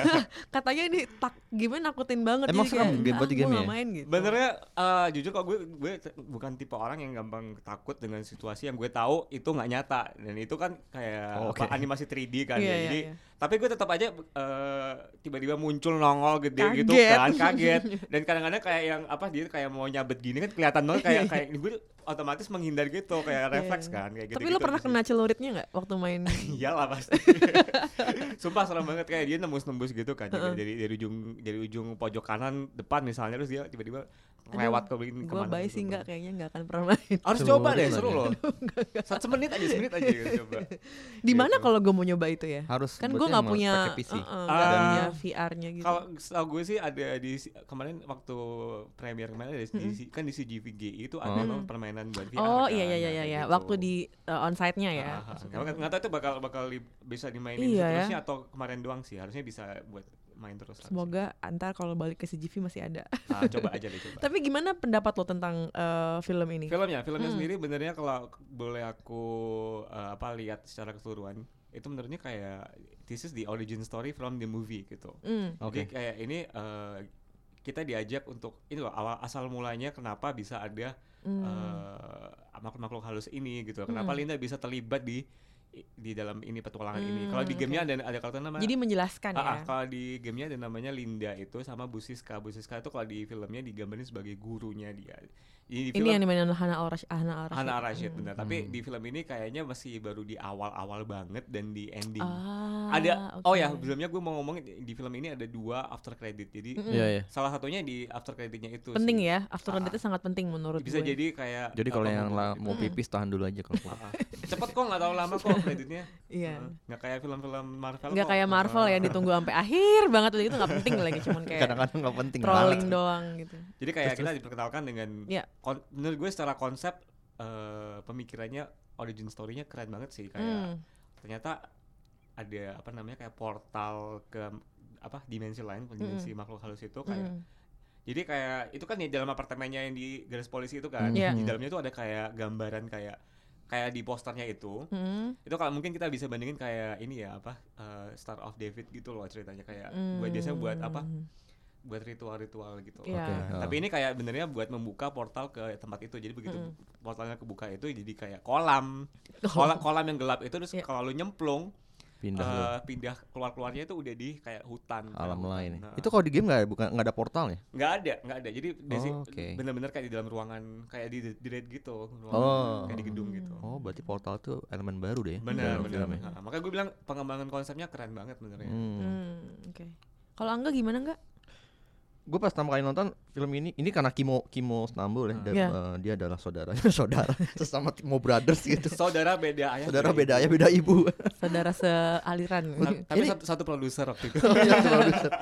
katanya ini tak gimana nakutin banget Emang serem kayak, game- buat "Ah, gua game ya?" main gitu Benernya eh, jujur kok gue gue bukan tipe orang yang gampang takut dengan situasi yang gue tahu itu nggak nyata dan itu kan kayak Oh, apa, oke. animasi 3D kan Iya, ya. iya, Jadi iya. Tapi gue tetap aja eh, tiba-tiba muncul nongol gede gitu Kaget. kan kaget. Dan kadang-kadang kayak yang apa dia kayak mau nyabet gini kan kelihatan banget kayak kayak gue otomatis menghindar gitu kayak refleks Iya. kan kayak gitu tapi lo pernah kena celuritnya nggak waktu main? Iyalah pasti. Sumpah serem banget. Kayak dia nembus-nembus gitu kan juga dari dari ujung dari ujung pojok kanan depan misalnya terus dia tiba-tiba lewat ke begini gue ke mana bayi gitu. sih nggak kayaknya nggak akan pernah main harus coba deh seru loh satu semenit aja semenit aja gitu, coba di mana Gitu. kalau gue mau nyoba itu ya Harus kan gue nggak punya PC. uh-uh, nggak Ah. punya VR-nya gitu kalau setahu gue sih ada di kemarin waktu premier kemarin ada di, kan di CGVG itu ada loh permainan buat VR oh kan, iya iya iya iya iya. gitu. waktu di uh, onsite-nya ya Ah, ah. Nggak- nggak tahu itu bakal bakal bisa dimainin Iya ya. seterusnya atau kemarin doang sih harusnya bisa buat main terus semoga antar kalau balik ke CGV masih ada Ah, coba aja deh coba tapi gimana pendapat lo tentang uh, film ini filmnya filmnya Hmm. sendiri benernya kalau boleh aku eh, apa lihat secara keseluruhan itu menurutnya kayak this is the origin story from the movie gitu Hmm. jadi Oke. kayak ini eh, kita diajak untuk ini loh awal asal mulanya kenapa bisa ada Hmm. eh, makhluk-makhluk halus ini gitu kenapa Hmm. Linda bisa terlibat di di dalam ini petualangan ini. Hmm, Kalau di oke. gamenya ada ada karakter nama Jadi menjelaskan Ah, ya. ah, kalau di gamenya ada namanya Linda itu sama Bu Siska. Bu Siska itu kalau di filmnya digambarin sebagai gurunya dia. Ini di Ini film yang dimainin Hana Arash Hana Arash. Hana Rashid Hmm. benar. Tapi di film ini kayaknya masih baru di awal-awal banget dan di ending. Ah, ada oke. oh ya sebelumnya gue mau ngomong di film ini ada dua after credit. Jadi Mm-mm. Iya iya. salah satunya di after creditnya itu penting sih. ya. After Ah, creditnya sangat penting menurut Bisa gue. jadi kayak Jadi kalau yang mau pipis tahan dulu aja kalau. Ah, ah. Cepet kok nggak tahu lama kok kreditnya. Iya. Heeh. Nggak kayak film-film Marvel. Nggak kayak Marvel yang ditunggu sampai akhir banget itu nggak penting lagi cuman kayak Kadang-kadang nggak penting. trolling banget. doang gitu. Jadi kayak kita diperkenalkan dengan Iya. kon- menurut gue secara konsep eh, pemikirannya origin story-nya keren banget sih kayak Hmm. ternyata ada apa namanya kayak portal ke apa dimensi lain dimensi makhluk halus itu kayak Mm. jadi kayak itu kan di dalam apartemennya yang di garis polisi itu kan Iya. di dalamnya itu ada kayak gambaran kayak kayak di posternya itu Hmm. itu kalau mungkin kita bisa bandingin kayak ini ya apa eh, Star of David gitu loh ceritanya kayak buat Hmm. biasanya buat apa buat ritual-ritual gitu. Iya. Oke, Nah, oh. Tapi ini kayak benernya buat membuka portal ke tempat itu. Jadi begitu Mm. portalnya kebuka itu jadi kayak kolam. Kolam kolam yang gelap itu terus Iya. kalau lu nyemplung Pindah eh, loh. pindah keluar-keluarnya itu udah di kayak hutan. alam Hutan. lain. Nah, Itu kalau di game nggak bukan nggak ada portalnya. nggak ada, nggak ada. Jadi Oh, oke. bener-bener kayak di dalam ruangan kayak di di raid gitu, ruangan Oh. kayak di gedung gitu. Oh, berarti portal tuh elemen baru deh. ya Bener, dalam bener. filmnya. Nah, makanya gue bilang pengembangan konsepnya keren banget benernya. Hmm. Hmm, Oke. Kalau Angga gimana enggak? Gue pas pertama kali nonton film ini, ini karena Kimo Kimo Stambul ya, dan Iya. eh, dia adalah saudara saudara sesama Kimo Brothers gitu. Saudara beda ayah. Saudara beda ayah beda ibu. Saudara sealiran. Ta- Tapi Ini- satu, satu produser waktu itu. Iya, produser.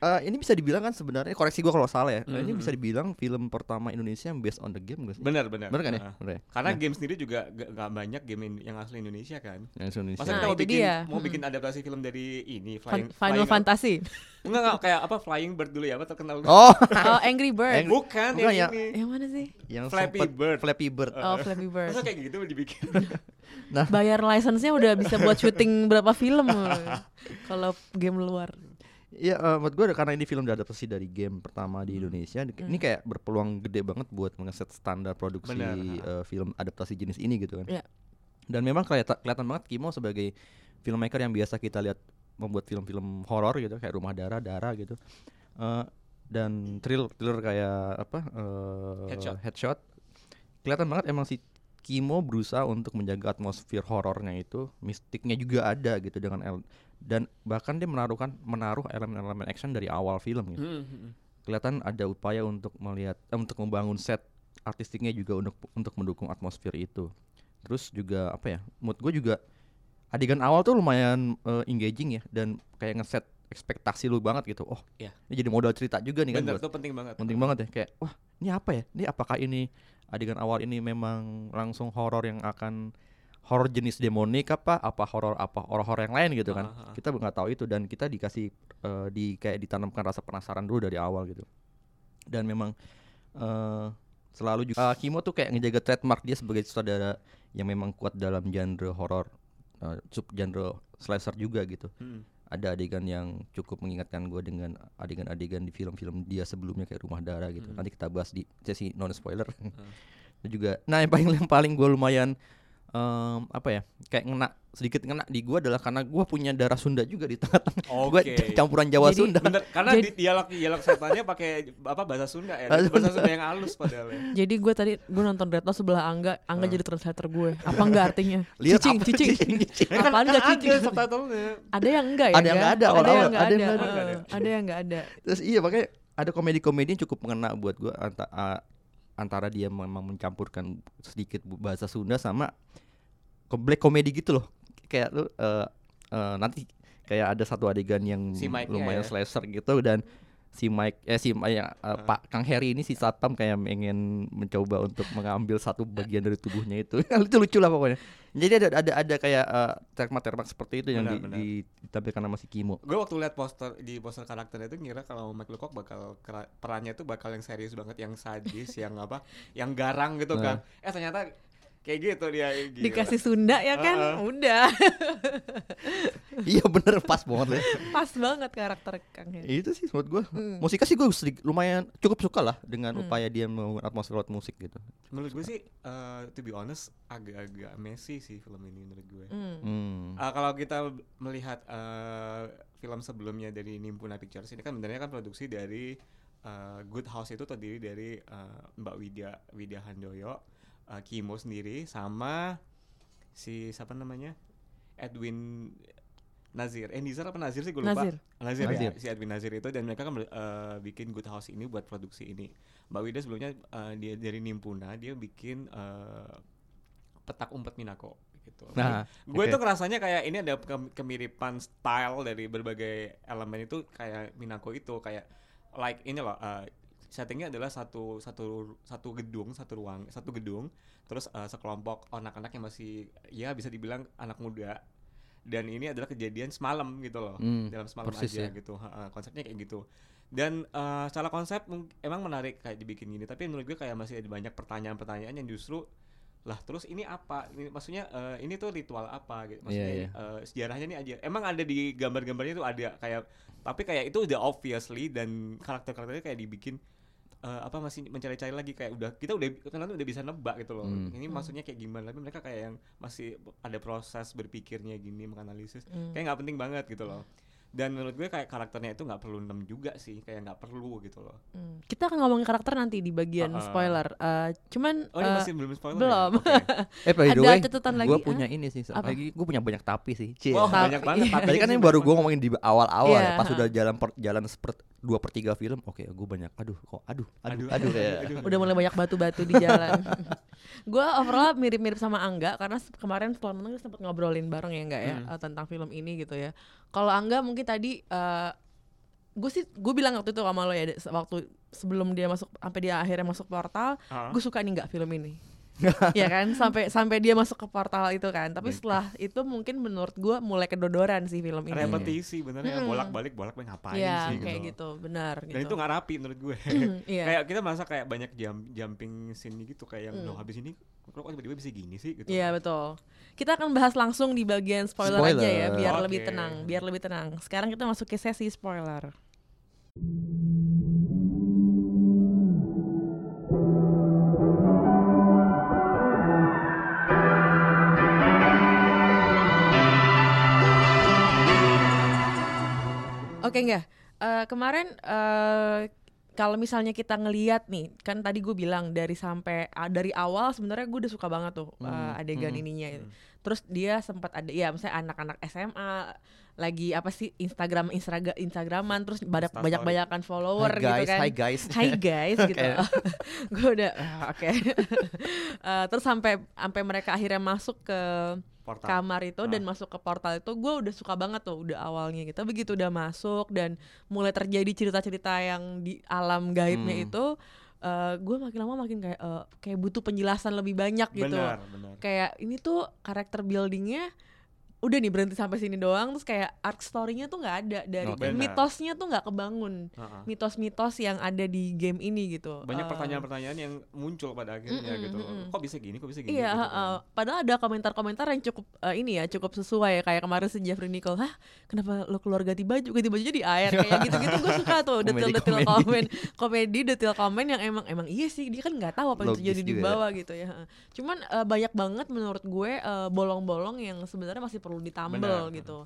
Eh, ini bisa dibilang kan sebenarnya koreksi gua kalau salah ya. eh, Ini Mhm. bisa dibilang film pertama Indonesia yang based on the game guys. bener bener. Bener kan ya? Nah. Bener ya? Karena Nah, game sendiri juga gak, gak banyak game yang asli Indonesia kan. yang Indonesia. Masa Nah, kita mau bikin dia. mau Mm-mm. bikin adaptasi film dari ini Fan- Flying Final Flying- Fantasy. Enggak enggak kayak apa Flying Bird dulu ya apa terkenal. Oh, Oh, Angry Bird. Angry- Bukan, Bukan yang ya. ini. Yang mana sih? yang Flappy sempet- Bird. Flappy Bird. Oh, Flappy Bird. Masa kayak gitu dibikin. Bayar license-nya udah bisa buat syuting berapa film kalau game luar. Iya, eh, menurut gue karena ini film diadaptasi dari game pertama di Indonesia, di- ini Hmm. kayak berpeluang gede banget buat mengeset standar produksi Benar, eh, film adaptasi jenis ini gitu kan. Iya. Dan memang kelihatan kelihatan banget Kimo sebagai filmmaker yang biasa kita lihat membuat film-film horor gitu, kayak Rumah Darah, Darah gitu. Eh, dan thrill thriller kayak apa? eh, Headshot. headshot. Kelihatan banget emang si Kimo berusaha untuk menjaga atmosfer horornya itu, mistiknya juga ada gitu dengan dan bahkan dia menaruhkan menaruh elemen-elemen action dari awal film gitu. Hmm, hmm. Kelihatan ada upaya untuk melihat eh, untuk membangun set artistiknya juga untuk untuk mendukung atmosfer itu. Terus juga apa ya? Mood gue juga adegan awal tuh lumayan eh, engaging ya dan kayak ngeset ekspektasi lu banget gitu. Oh, Iya. ini jadi modal cerita juga nih kan Bener tuh penting banget. penting banget ya kayak wah ini apa ya ini apakah ini adegan awal ini memang langsung horor yang akan horor jenis demonik apa apa horor apa horor yang lain gitu kan ah. kita nggak tahu itu dan kita dikasih eh, di kayak ditanamkan rasa penasaran dulu dari awal gitu dan memang eh selalu juga eh, Kimo tuh kayak ngejaga trademark dia sebagai saudara yang memang kuat dalam genre horor eh, sub genre slasher juga gitu Hmm. ada adegan yang cukup mengingatkan gue dengan adegan-adegan di film-film dia sebelumnya kayak Rumah Darah gitu. Hmm. Nanti kita bahas di sesi non spoiler. Dan juga, nah yang paling yang paling gue lumayan em, apa ya kayak ngena sedikit ngena di gue adalah karena gue punya darah Sunda juga di tengah-tengah. Gue Oke. campuran Jawa Jadi, Sunda. Bener, karena Jadi- di dialog dialog setannya pakai apa bahasa Sunda ya. Bahasa bahasa Sunda yang halus padahal ya. Jadi gue tadi gue nonton Red Note sebelah Angga, Angga Ah. jadi translator gue. Apa enggak artinya? Lihat cicing, apa cicing. cicing? Apaan enggak cicing? Ada subtitlenya. Ada yang enggak ya? Ada yang Ga? nggak ada, Ada yang enggak Ada ada. yang enggak ada. Terus iya makanya ada komedi-komedi yang cukup mengena buat gue antara dia memang mencampurkan sedikit bahasa Sunda sama black comedy gitu loh. Kayak lu eh, eh, nanti kayak ada satu adegan yang Si lumayan ya. slasher gitu dan si Mike eh si Mike yang, eh, Pak Kang Heri ini si satpam kayak ingin mencoba untuk mengambil satu bagian dari tubuhnya itu. itu lucu lah pokoknya. Jadi ada ada ada kayak eh, termak-termak seperti itu yang Benar, di- benar. di- ditampilkan sama si Kimo. Gue waktu lihat poster di poster karakternya itu ngira kalau Mike Lecoq bakal perannya itu bakal yang serius banget, yang sadis, yang apa, yang garang gitu kan. Eh ternyata kayak gitu dia gila. Dikasih Sunda ya kan, Heeh. udah iya bener pas banget ya pas banget karakter Kang Hen. itu sih menurut gue Hmm. musiknya sih gue lumayan cukup suka lah dengan upaya dia membangun atmosfer lewat musik gitu menurut gue sih eh, to be honest agak-agak messy sih film ini menurut gue Hmm. hmm. Ah, kalau kita melihat eh, film sebelumnya dari Nimpuna Pictures ini kan sebenarnya kan produksi dari eh, Good House itu terdiri dari eh, Mbak Widya Widya Handoyo, eh, Kimo sendiri sama si siapa namanya Edwin Nazir, eh Nizar apa Nazir sih gue lupa. Nazir. Nazir, Nazir. ya, si Edwin Nazir itu dan mereka kan eh, bikin Good House ini buat produksi ini. Mbak Widya sebelumnya eh, dia dari Nimpuna dia bikin eh, petak umpet Minako gitu. nah Gue oke. tuh ngerasanya kayak ini ada ke- kemiripan style dari berbagai elemen itu kayak Minako itu kayak like ini loh uh, settingnya adalah satu satu satu gedung satu ruang satu gedung terus uh, sekelompok anak-anak yang masih ya bisa dibilang anak muda. Dan ini adalah kejadian semalam gitu loh Hmm, dalam semalam aja ya. gitu. Ha, konsepnya kayak gitu. Dan uh, secara konsep emang menarik kayak dibikin gini tapi menurut gue kayak masih ada banyak pertanyaan-pertanyaan yang justru lah terus ini apa? Ini maksudnya eh, ini tuh ritual apa gitu? Maksudnya Iya, iya. eh, sejarahnya ini aja. Emang ada di gambar-gambarnya tuh ada kayak tapi kayak itu udah obviously dan karakter-karakternya kayak dibikin eh, apa masih mencari-cari lagi kayak udah kita udah kan udah bisa nebak gitu loh Hmm. ini maksudnya kayak gimana tapi mereka kayak yang masih ada proses berpikirnya gini menganalisis Hmm. kayak nggak penting banget gitu loh dan menurut gue kayak karakternya itu nggak perlu nem juga sih kayak nggak perlu gitu loh Hmm. Kita akan ngomongin karakter nanti di bagian Uh-uh. spoiler. Eh, cuman oh ini eh, masih belum spoiler belum. ya? Oke. eh by the ada way catatan gue lagi, punya ini sih Apa? lagi gue punya banyak tapi sih Cie. Wah, Tapi- banyak banget iya. tapi Tadi kan ini baru gue ngomongin di awal-awal Iya, ya, pas ha. udah jalan per, jalan seper, dua per tiga film, oke gue banyak, aduh kok, aduh, aduh, aduh, kayak, udah mulai banyak batu-batu di jalan. gue overall mirip-mirip sama Angga karena kemarin setelah nonton sempat ngobrolin bareng ya enggak ya Hmm. eh, tentang film ini gitu ya. Kalau Angga mungkin tadi gue sih gue bilang waktu itu sama lo ya waktu sebelum dia masuk sampai dia akhirnya masuk portal, Ah. gue suka nih nggak film ini. ya kan sampai sampai dia masuk ke portal itu kan tapi setelah itu mungkin menurut gue mulai kedodoran sih film ini repetisi benernya Mm-mm. bolak balik bolak balik ngapain ya sih kayak gitu. gitu benar dan gitu itu nggak rapi menurut gue Iya. kayak kita merasa kayak banyak jam jumping scene gitu kayak yang Hmm. habis ini kok tiba-tiba bisa gini sih gitu Iya betul. Kita akan bahas langsung di bagian spoiler, aja ya, Spoiler. biar Oke. lebih tenang, biar lebih tenang. Sekarang kita masuk ke sesi spoiler. Oke enggak? Eh, kemarin eh, kalau misalnya kita ngeliat nih, kan tadi gue bilang dari sampai ah, dari awal sebenarnya gue udah suka banget tuh eh, Hmm, adegan hmm, ininya. Terus dia sempat ada ya misalnya anak-anak SMA lagi apa sih Instagram Instagram Instagraman terus banyak banyak banyakan follower hi gitu guys, kan. hi guys, Hai guys gitu. Gue udah ah, oke. Eh, terus sampai sampai mereka akhirnya masuk ke portal kamar itu dan Ah. masuk ke portal itu gue udah suka banget tuh udah awalnya gitu begitu udah masuk dan mulai terjadi cerita-cerita yang di alam gaibnya Hmm. itu gue makin lama makin kayak eh, kayak butuh penjelasan lebih banyak gitu. Benar benar. Kayak ini tuh karakter buildingnya udah nih berhenti sampai sini doang terus kayak arc story-nya tuh nggak ada dari. Benar. mitosnya tuh nggak kebangun Ha-ha. mitos-mitos yang ada di game ini gitu banyak Eh, pertanyaan-pertanyaan yang muncul pada akhirnya Mm-mm, gitu mm-mm. kok bisa gini kok bisa gini Iya, gitu heeh. kan. padahal ada komentar-komentar yang cukup eh, ini ya, cukup sesuai ya kayak kemarin si Jeffrey Nicole, hah kenapa lo keluar ganti baju, ganti baju jadi air kayak gitu-gitu gue suka tuh detail-detail komen, komedi detail komen yang emang emang iya sih dia kan nggak tahu apa yang terjadi di juga ya. bawah gitu ya. heeh. Cuman eh, banyak banget menurut gue eh, bolong-bolong yang sebenarnya masih perlu ditambel Benar. gitu.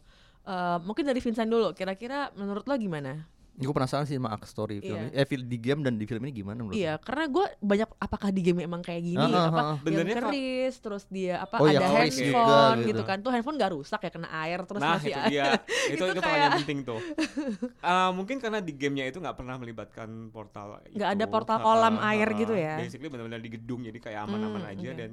Eh, mungkin dari Vincent dulu, kira-kira menurut lo gimana? gue penasaran sih sama story film Iya. ini, eh di game dan di film ini gimana menurut Iya, karena gue banyak apakah di game emang kayak gini, Ah, ah, apa ah. yang keris, terus dia apa Oh, iya, ada keris handphone juga gitu. gitu. kan, tuh handphone gak rusak ya kena air terus nah masih itu ada. dia itu Itu itu kayak- penting tuh Ah, mungkin karena di gamenya itu nggak pernah melibatkan portal Nggak ada itu. portal kolam air ha-ha. gitu ya? basically benar-benar di gedung jadi kayak aman-aman Hmm, aja oke. dan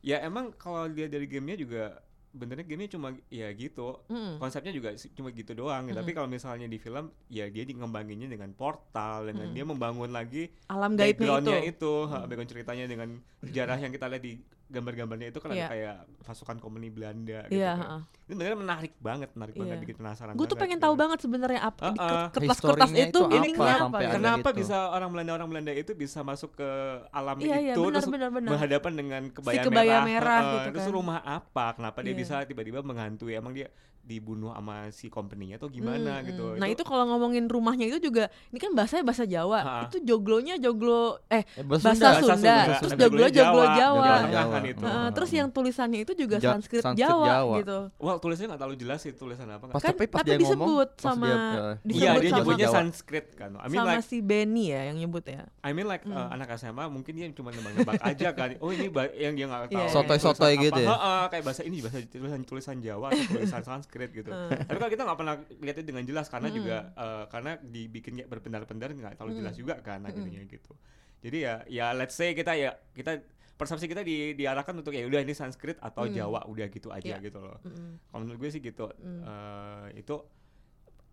ya emang kalau dia dari gamenya juga benernya gamenya cuma ya gitu Mm. konsepnya juga cuma gitu doang Mm-mm. tapi kalau misalnya di film ya dia di- ngembanginnya dengan portal dengan Mm-mm. dia membangun lagi Alam gaibnya itu. itu, ha, background ceritanya dengan sejarah yang kita lihat di gambar-gambarnya itu kan Iya. ada kayak pasukan komuni Belanda gitu Iya, kan. heeh. Ini benar menarik banget, menarik banget Iya. bikin penasaran. Gue tuh pengen gitu. tahu banget sebenarnya apa di Heeh. kertas-kertas itu itu ini apa kenapa sampai gitu. Kenapa gitu. bisa orang Belanda orang Belanda itu bisa masuk ke alam Iya, iya, itu benar, terus benar, benar. berhadapan dengan kebaya, kebaya merah, merah Heeh, gitu terus kan. rumah apa? Kenapa dia Iya. bisa tiba-tiba menghantui? Emang dia dibunuh sama si company-nya atau gimana Hmm, gitu? hmm. Nah itu kalau ngomongin rumahnya itu juga, ini kan bahasanya bahasa Jawa. Ha. Itu joglonya joglo, eh Eh, bahasa Sunda. Sunda, Sunda. terus joglo joglo Jawa. Jawa. Jawa Jawa. kan itu. Heeh, terus yang tulisannya itu juga Ja- Sanskrit, Sanskrit Jawa, Jawa. gitu. Wah tulisnya nggak terlalu jelas sih tulisan apa. Pas Kan, tapi pas tapi dia ngomong, disebut pas sama- dia, eh, disebut Iya dia sama- nyebutnya Jawa. Sanskrit kan. I mean Sama like si Benny ya yang nyebut ya. I mean like uh, Hmm. anak SMA mungkin dia cuma nebak-nebak aja kan. Oh ini yang dia nggak tahu. Iya, Sotoy-sotoy tulisan gitu ya? Heeh, kayak bahasa ini bahasa tulisan tulisan Jawa atau tulisan Sanskrit gitu. Hmm. Tapi kalau kita nggak pernah lihatnya dengan jelas karena juga uh, karena dibikin kayak berpendar-pendar nggak terlalu jelas juga kan akhirnya gitu. Jadi ya ya let's say kita ya kita persepsi kita di, diarahkan untuk ya udah ini Sanskrit atau Mm. Jawa udah gitu aja Iya. gitu loh. Mm-mm. Kalau menurut gue sih gitu. Mm. Eh, itu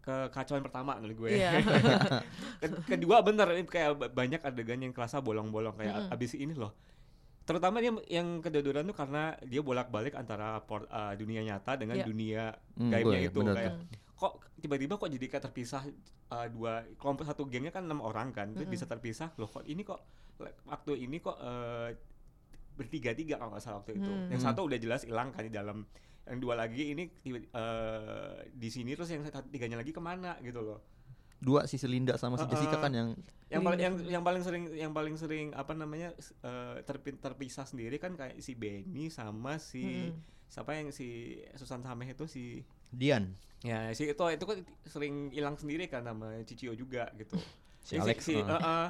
kekacauan pertama menurut gue. Iya. Ke- kedua bener ini kayak ba- banyak adegan yang kerasa bolong-bolong kayak Mm-mm. abis ini loh terutama dia yang kedodoran tuh karena dia bolak-balik antara por- uh, dunia nyata dengan Iya. dunia Hmm, gaibnya itu bener kayak tuh. kok tiba-tiba kok jadi kayak terpisah uh, dua kelompok satu gengnya kan enam orang kan terus Mm-mm. bisa terpisah loh kok ini kok waktu ini kok uh, bertiga-tiga kalau nggak salah waktu itu Hmm. yang Hmm. satu udah jelas hilang kan di dalam yang dua lagi ini tiba- uh, di sini terus yang tiganya lagi ke mana gitu loh dua si Linda sama si Heeh. Jessica kan yang yang paling yang yang paling sering yang paling sering apa namanya terpi- terpisah sendiri kan kayak si Benny sama si Mm-mm. siapa yang si Susan Sameh itu si Dian ya si itu itu kan sering hilang sendiri kan sama Cicio juga gitu si Jadi Alex si, heeh. eh, eh,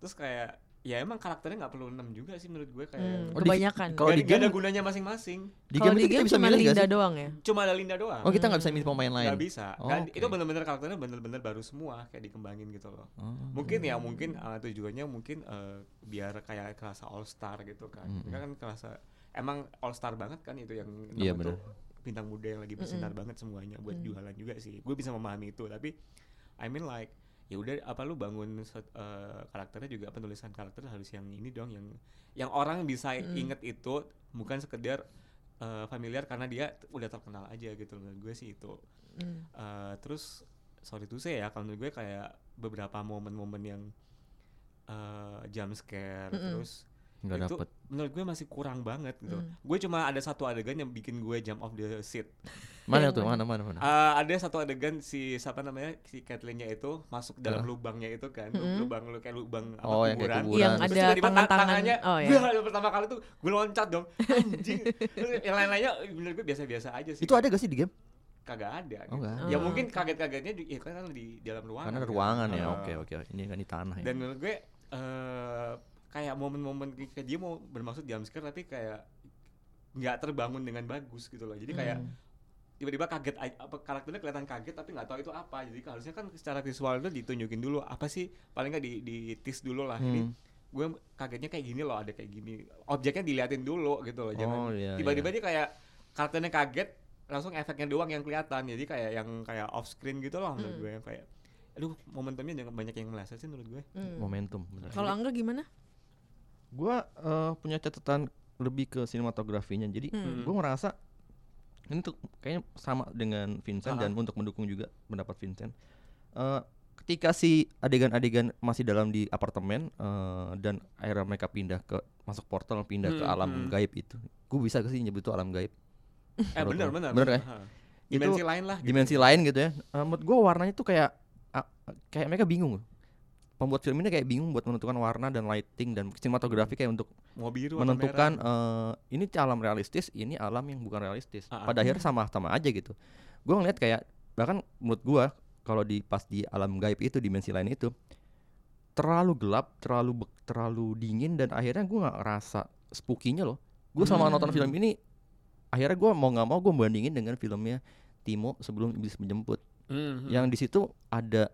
terus kayak ya emang karakternya nggak perlu enam juga sih menurut gue kayak Hmm, Oh, kebanyakan. kalau di gak ada game- gunanya masing-masing di Kalau game di kita game bisa cuma Linda sih doang ya. cuma ada Linda doang oh kita nggak bisa Hmm. milih pemain lain nggak bisa Oh, kan oke. itu bener-bener karakternya bener-bener baru semua kayak dikembangin gitu loh Oh. mungkin ya mungkin uh, tujuannya mungkin uh, biar kayak kerasa all star gitu kan Mm-mm. Enggak kan kerasa emang all star banget kan itu yang Iya, bener. bintang muda yang lagi bersinar banget semuanya buat Mm. jualan juga sih gue bisa memahami itu tapi I mean like ya udah apa lu bangun uh, karakternya juga penulisan karakter harus yang ini dong yang yang orang bisa Mm. inget itu bukan sekedar uh, familiar karena dia udah terkenal aja gitu menurut gue sih itu Hmm. Uh, terus sorry tuh saya ya kalau menurut gue kayak beberapa momen-momen yang uh, jump scare Mm-mm. terus nggak itu dapet menurut gue masih kurang banget gitu. Mm. Gue cuma ada satu adegan yang bikin gue jump off the seat. mana tuh mana? mana mana Uh, ada satu adegan si siapa namanya si Kathleen-nya itu masuk dalam Heeh. lubangnya itu kan, Mm-mm. lubang lu kayak lubang apa, Oh, yang kuburan. Yang Terus ada tiba-tiba tang- tangan-tangan. tangannya, Oh ya. wah, pertama kali tuh gue loncat dong, anjing. Yang lain-lainnya menurut gue biasa-biasa aja sih. itu ada gak sih di game kagak ada. Oh, gitu. nggak ada. Ya Oh, mungkin kaget-kagetnya di, ya kan di dalam ruangan. karena ada kan. ruangan ya oke oke ini kan di tanah ya Dan menurut gue eh kayak momen-momen kayak dia mau bermaksud jump scare tapi kayak nggak terbangun dengan bagus gitu loh. Jadi kayak Hmm. tiba-tiba kaget aja- apa karakternya kelihatan kaget tapi nggak tahu itu apa. Jadi harusnya kan secara visual itu ditunjukin dulu apa sih paling nggak di di tease dulu lah. Ini Hmm. gue kagetnya kayak gini loh, ada kayak gini. Objeknya diliatin dulu gitu loh. Jangan oh iya tiba-tiba iya. dia kayak karakternya kaget langsung efeknya doang yang kelihatan jadi kayak yang kayak off screen gitu loh menurut Mm. gue yang kayak aduh momentumnya jangan banyak yang meleset sih menurut gue Hmm. momentum. Kalau Angga gimana? Gua eh, punya catatan lebih ke sinematografinya jadi Hmm. gue ngerasa ini tuh kayaknya sama dengan Vincent Ah. dan untuk mendukung juga pendapat Vincent Eh, ketika si adegan-adegan masih dalam di apartemen eh, dan akhirnya mereka pindah ke masuk portal pindah ke Hmm, alam hmm. gaib itu gue bisa gak sih nyebut itu alam gaib eh bener Bener kan? Ha. dimensi lain lah gitu. dimensi lain gitu ya Eh, menurut gue warnanya tuh kayak ah, kayak mereka bingung pembuat film ini kayak bingung buat menentukan warna dan lighting dan sinematografi kayak untuk mau biru menentukan eh, ini alam realistis ini alam yang bukan realistis Ah, ah. pada akhirnya sama-sama aja gitu gue ngeliat kayak bahkan menurut gue kalau di pas di alam gaib itu dimensi lain itu terlalu gelap terlalu terlalu dingin dan akhirnya gue nggak ngerasa spooky-nya loh gue sama Hmm. nonton film ini akhirnya gue mau nggak mau gue bandingin dengan filmnya Timo sebelum iblis menjemput Hmm, hmm. yang di situ ada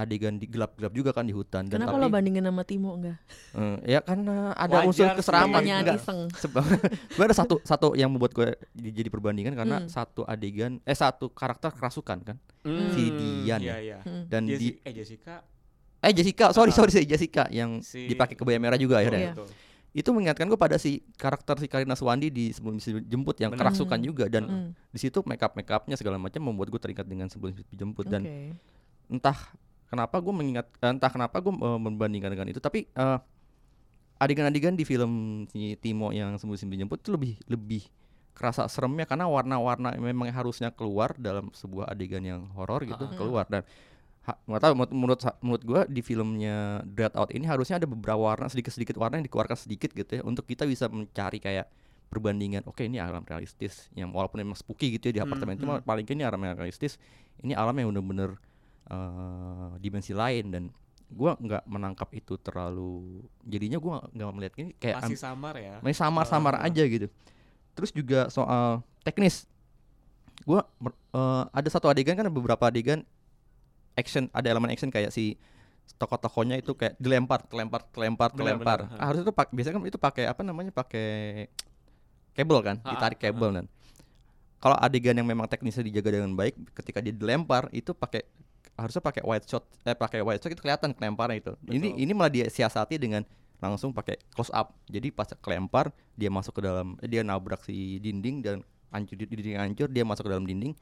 adegan di gelap-gelap juga kan di hutan dan Kenapa tapi lo bandingin sama Timo enggak? eh, ya karena ada Wajar unsur keseraman enggak sebenarnya ada satu satu yang membuat gue jadi, perbandingan karena Hmm. satu adegan eh satu karakter kerasukan kan Hmm, si Dian iya ya. iya Hmm. dan Jesse- di eh Jessica eh Jessica sorry Ah. sorry sorry Jessica yang Si- dipakai kebaya merah juga oh, akhirnya Iya. betul. itu mengingatkan gue pada si karakter si Karina Suwandi di sebelum Mimpi jemput yang Benar. kerasukan juga dan Hmm. di situ make up make upnya segala macam membuat gue teringat dengan sebelum Mimpi jemput dan entah kenapa gue mengingat entah kenapa gue eh, membandingkan dengan itu tapi eh, adegan-adegan di film si Timo yang sebelum Mimpi jemput itu lebih lebih kerasa seremnya karena warna-warna memang harusnya keluar dalam sebuah adegan yang horor gitu Ah. keluar dan nggak tahu menurut menurut, gue di filmnya Dread Out ini harusnya ada beberapa warna sedikit-sedikit warna yang dikeluarkan sedikit gitu ya untuk kita bisa mencari kayak perbandingan oke ini alam realistis yang walaupun memang spooky gitu ya di Hmm, apartemen itu hmm. paling ini alam yang realistis ini alam yang bener-bener eh, dimensi lain dan gua nggak menangkap itu terlalu jadinya gua nggak melihat ini kayak Masih samar ya. masih samar-samar Ah. aja gitu. Terus juga soal teknis, gua eh, ada satu adegan kan beberapa adegan action, ada elemen action kayak si tokoh-tokohnya itu kayak dilempar, Benar, telempar. benar. Ah, Harusnya itu pak, biasanya kan itu pakai apa namanya pakai kabel kan, Ah, ditarik ah, kabel kan. Kalau adegan yang memang teknisnya dijaga dengan baik, ketika dia dilempar itu pakai harusnya pakai wide shot, eh pakai wide shot itu kelihatan kelemparnya itu. Ini Betul. ini malah dia siasati dengan langsung pakai close up. Jadi pas kelempar dia masuk ke dalam eh, dia nabrak si dinding dan hancur di- dinding hancur dia masuk ke dalam dinding.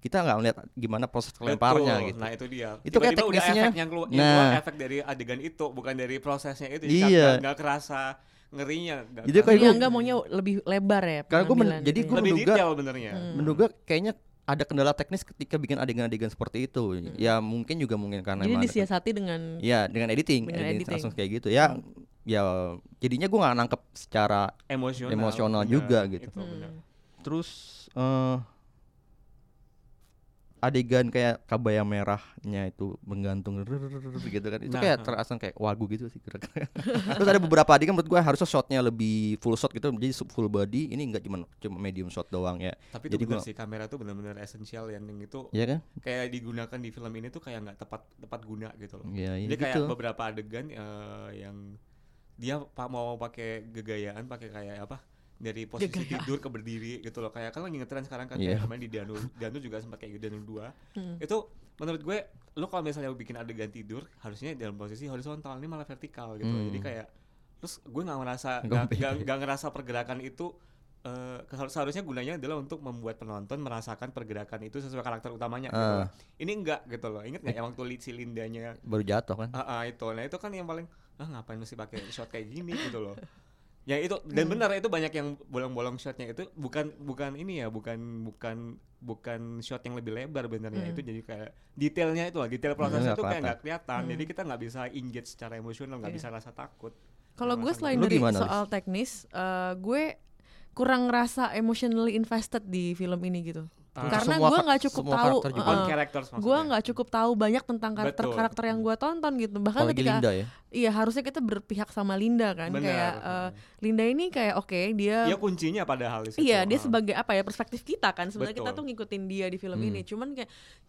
Kita nggak melihat gimana proses kelemparnya Betul. gitu. Nah itu dia. Itu kayak Tiba-tiba udah teknisnya- efek yang keluar, yang keluar Nah. efek dari adegan itu, bukan dari prosesnya itu. Iya. Nggak- kerasa ngerinya. Jadi kayak gua- enggak maunya lebih lebar ya. Karena gua men- jadi gua lebih menduga- detail benernya. Hmm. Menduga kayaknya ada kendala teknis ketika bikin adegan-adegan seperti itu. Ya mungkin juga mungkin karena Jadi disiasati dengan Ya dengan editing, Dengan editing, editing. langsung kayak gitu ya. Ya jadinya gua nggak nangkep secara Emosional. Emosional bener. juga gitu. Itu. Hmm. terus eh adegan kayak kabaya merahnya itu menggantung gitu kan itu Nah, kayak terasa kayak wagu gitu sih kira-kira terus ada beberapa adegan menurut gua harusnya shotnya lebih full shot gitu jadi full body ini enggak cuma cuma medium shot doang ya Tapi itu Jadi bener gua- sih kamera tuh bener-bener esensial yang yang itu ya kan kayak digunakan di film ini tuh kayak nggak tepat tepat guna gitu loh. ya ini Jadi kayak gitu beberapa adegan eh, yang dia mau pakai gegayaan pakai kayak apa dari posisi tidur ke berdiri gitu loh. Kayak kan lagi ngetren sekarang kan kayak kemarin di Danu Danu juga sempat kayak gitu Danu dua. Hmm. itu menurut gue lu kalau misalnya bikin adegan tidur harusnya dalam posisi horizontal ini malah vertikal gitu. Loh. Hmm. jadi kayak terus gue nggak ngerasa Nggak ngerasa pergerakan itu eh, keharus- seharusnya gunanya adalah untuk membuat penonton merasakan pergerakan itu sesuai karakter utamanya gitu Ah. loh. ini enggak gitu loh. Inget nggak yang waktu li- si Lindanya baru jatuh kan? Ah, ah, itu. Nah itu kan yang paling ah ngapain mesti pakai shot kayak gini? gitu loh ya itu dan benar itu banyak yang bolong-bolong shotnya itu bukan bukan ini ya bukan bukan bukan shot yang lebih lebar benernya Hmm. itu jadi kayak detailnya itu lah detail prosesnya itu kayak nggak kelihatan Hmm. jadi kita nggak bisa engage secara emosional nggak Iya. bisa rasa takut Kalau gue Rasa selain Lu dari gimana, soal teknis, eh, gue kurang ngerasa emotionally invested di film ini gitu. Karena gue nggak cukup semua tahu, karakter juga. eh, gue nggak cukup tahu banyak tentang karakter Betul. karakter yang gue tonton gitu. Bahkan apalagi ketika Linda ya iya harusnya kita berpihak sama Linda kan, Benar. kayak eh, Linda ini kayak oke dia ya kuncinya padahal di situ. Iya, dia Ah. sebagai apa ya perspektif kita kan sebenarnya kita tuh ngikutin dia di film Hmm. ini. Cuman kayak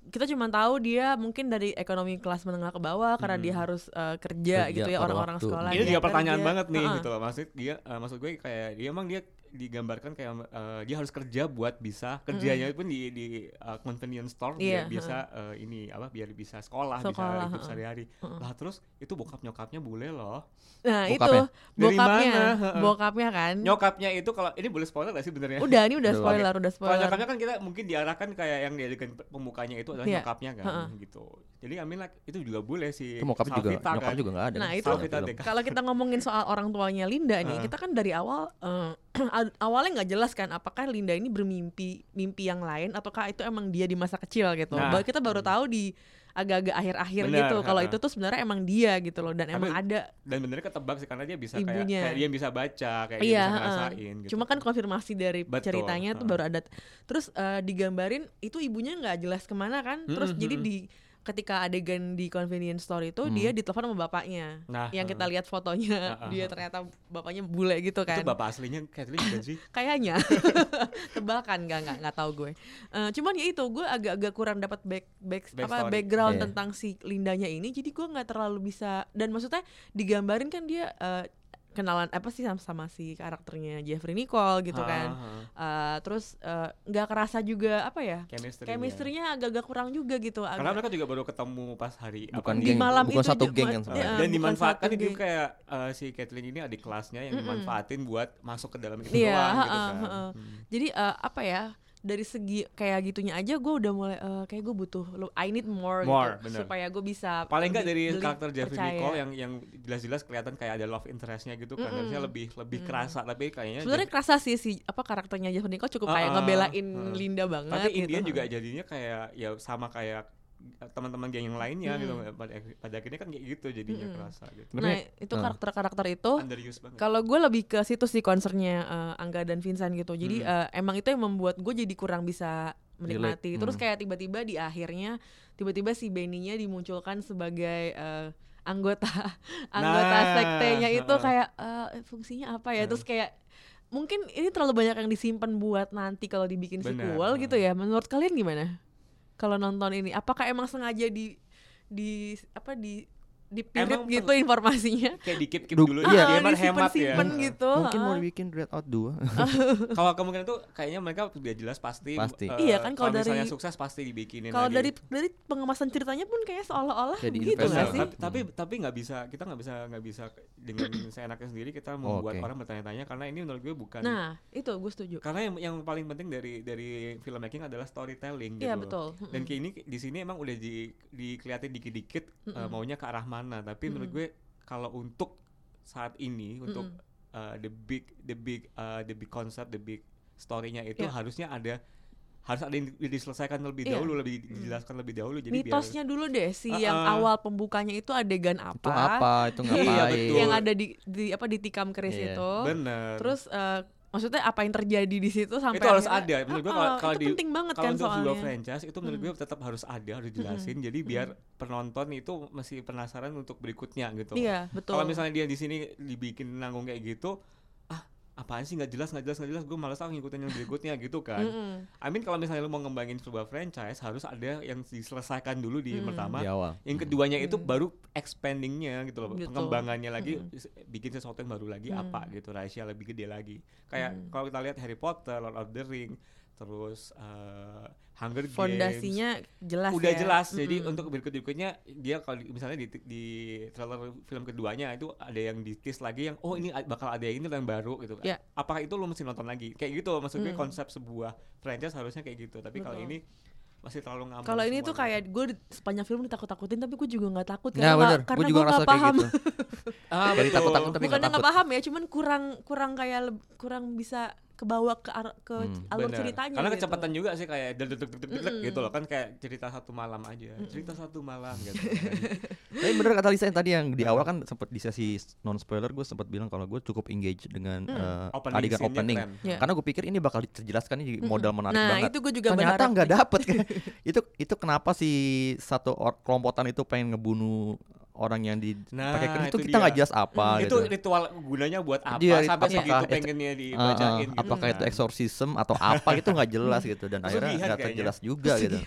kita cuma tahu dia mungkin dari ekonomi kelas menengah ke bawah karena Hmm. dia harus uh, kerja, Kerja gitu ya orang-orang sekolah. ini dia juga pertanyaan banget nih Heeh. gitu loh maksud dia eh, maksud gue kayak dia emang dia digambarkan kayak eh, dia harus kerja buat bisa kerjanya pun di di eh, convenience store Iya, biar bisa eh, ini apa biar bisa sekolah, Sekolah, bisa hidup sehari-hari Heeh. lah terus itu bokap nyokapnya bule loh Nah, itu Bokapnya. Dari bokapnya, mana? Bokapnya kan. nyokapnya itu kalau ini boleh spoiler gak sih benernya Udah, ini udah Udah. spoiler, udah kalau spoiler. nyokapnya kan kita mungkin diarahkan kayak yang diadegan pembukanya itu adalah Iya. nyokapnya kan Heeh. gitu jadi I mean like, itu juga boleh sih itu bokap juga Salvita nyokap kan. juga nggak ada Nah, kan itu- film. Deka. Kalau kita ngomongin soal orang tuanya Linda nih, Heeh. kita kan dari awal ad- awalnya nggak jelas kan apakah Linda ini bermimpi mimpi yang lain ataukah itu emang dia di masa kecil gitu. Nah. Kita baru tahu di agak-agak akhir-akhir gitu kalau itu tuh sebenarnya emang dia gitu loh dan Tapi emang ada dan benernya ketebak sih karena dia bisa kayak, Ibunya. kayak dia bisa baca kayak Iya, dia bisa ngerasain gitu. Cuma kan konfirmasi dari Betul, ceritanya tuh heeh. baru ada. Terus eh, digambarin itu ibunya nggak jelas ke mana kan. Terus Mm-mm, jadi mm-mm. di ketika adegan di convenience store itu Hmm. dia ditelepon sama bapaknya. Nah, yang kita lihat fotonya Heeh, dia heeh. ternyata bapaknya bule gitu kan. itu bapak aslinya Kathleen bukan sih? Kayaknya tebakan nggak nggak nggak tahu gue. Eh, cuman ya itu gue agak-agak kurang dapat back, back apa Backstory. background Iya. tentang si Lindanya ini. Jadi gue nggak terlalu bisa dan maksudnya digambarin kan dia eh, kenalan apa sih sama, sama si karakternya Jeffrey Nicole gitu kan. Ah, ah. Eh, terus eh, nggak kerasa juga apa ya? Chemistry-nya. Chemistry-nya agak-agak kurang juga gitu. Karena agak- mereka juga baru ketemu pas hari Bukan di geng, malam bukan itu satu geng kan Uh, sebenarnya. Iya, dan dimanfaatkan itu kayak uh, si Kathleen ini adik kelasnya yang Mm-mm. dimanfaatin buat masuk ke dalam itu Iya, doang gitu ha-ha, kan. ha-ha. Hmm. Jadi eh, apa ya? Dari segi kayak gitunya aja gue udah mulai eh, kayak gue butuh I need more, More, gitu bener. supaya gue bisa Paling nggak dari beli- karakter Jeffrey percaya. Nicole yang yang jelas-jelas kelihatan kayak ada love interestnya gitu kan. Harusnya lebih lebih Mm. kerasa tapi kayaknya sebenarnya jadi- kerasa sih si apa karakternya Jeffrey Nicole cukup kayak Ah, ah, ngebelain ah. Linda banget tapi gitu. Indian juga jadinya kayak ya sama kayak teman-teman geng yang lainnya gitu. Mm-mm. Pada, pada akhirnya kan kayak gitu jadinya Mm-mm. kerasa gitu. Nah, Tapi- itu ah. karakter-karakter itu Underused banget. kalau gue lebih ke situ sih concernnya eh, Angga dan Vincent gitu. Jadi Hmm. eh, emang itu yang membuat gue jadi kurang bisa menikmati. Relate, Terus hmm. kayak tiba-tiba di akhirnya tiba-tiba si Benny-nya dimunculkan sebagai eh, anggota anggota Nah, sektenya itu heeh. kayak eh, fungsinya apa ya? Terus kayak mungkin ini terlalu banyak yang disimpan buat nanti kalau dibikin sequel heeh. gitu ya. Menurut kalian gimana? Kalau nonton ini, apakah emang sengaja di di apa di di Emang gitu informasinya? kayak dikip kip dulu iya. dia Ah, emang hemat ya. gitu. Mungkin mau dibikin Dread Out 2 Kalau kemungkinan tuh kayaknya mereka udah jelas pasti. Pasti. eh, Iya kan, kalau misalnya dari- sukses pasti dibikinin. Kalau lagi. dari dari pengemasan ceritanya pun kayak seolah-olah gitu nggak lah. sih? tapi tapi tapi nggak bisa kita nggak bisa nggak bisa dengan seenaknya sendiri kita membuat orang bertanya-tanya karena ini menurut gue bukan Nah, itu gue setuju. karena yang yang paling penting dari dari filmmaking adalah storytelling Iya gitu loh. betul. dan kayak ini di sini emang udah di dikeliatin dikit-dikit eh, maunya ke arah mana tapi menurut gue kalau untuk saat ini untuk Mm-mm. uh, the big the big uh, the big concept the big story-nya itu Iya. harusnya ada harus ada yang di- diselesaikan lebih Iya. dahulu lebih dijelaskan lebih dahulu jadi biar Mitosnya dulu deh si yang Ah, ah. awal pembukanya itu adegan apa? Itu apa, itu Iya, ngapain betul. Yang ada di, di apa ditikam keris Iya. itu. bener Terus eh, maksudnya apa yang terjadi di situ sampai itu harus akhirnya- ada menurut gue Ah, kalau kalau di penting banget kan untuk sebuah soalnya. Hmm. franchise itu menurut gue tetap harus ada harus dijelasin jadi biar penonton itu masih penasaran untuk berikutnya gitu Iya, betul. kalau misalnya dia di sini dibikin nanggung kayak gitu apaan sih nggak jelas nggak jelas nggak jelas gue malas ah ngikutin yang berikutnya gitu kan Mm-mm. I mean kalau misalnya lu mau ngembangin sebuah franchise harus ada yang diselesaikan dulu di Mm. pertama di awal yang keduanya itu Hmm. baru expandingnya gitu loh Gitu. pengembangannya lagi Mm. bikin sesuatu yang baru lagi Hmm. apa gitu rahasia lebih gede lagi kayak Hmm. kalau kita lihat Harry Potter Lord of the Ring terus eh, Hunger Games Fondasinya jelas udah ya. jelas jadi Mm-mm. untuk berikut berikutnya dia kalau di- misalnya di, di trailer film keduanya itu ada yang di tease lagi yang oh ini bakal ada yang ini yang baru gitu Ya. apakah itu lo mesti nonton lagi kayak gitu maksud gue Mm. konsep sebuah franchise harusnya kayak gitu tapi kalau ini masih terlalu ngambang Kalau ini tuh kayak gue sepanjang film ditakut-takutin tapi gue juga nggak takut Nah karena bener, nggak- karena gue nggak kayak paham. gitu ah, betul. takut-takut tapi nggak Bukannya nggak takut paham ya, cuman kurang kurang kayak kurang bisa kebawa ke ar- ke Hmm. alur Bener. ceritanya. Karena gitu. kecepatan juga sih kayak dedek dedek dedek Mm-mm. gitu loh kan kayak cerita satu malam aja. Cerita satu malam gitu. Tapi bener kata Lisa yang tadi yang di awal kan sempat di sesi non spoiler gue sempat bilang kalau gue cukup engage dengan Hmm. eh, Opening adegan opening. Ya. Karena gue pikir ini bakal terjelaskan ini modal menarik Nah banget. itu gue juga Ternyata nggak sih. dapet kan. itu itu kenapa si satu or- kelompokan itu pengen ngebunuh orang yang di Nah, itu itu kita nggak dia. jelas apa Hmm. itu gitu. ritual gunanya buat apa Iya, sampai apakah segitu itu- pengennya ah, dibacain gitu. apakah itu kan. exorcism atau apa gitu nggak jelas gitu dan akhirnya nggak terjelas juga gitu.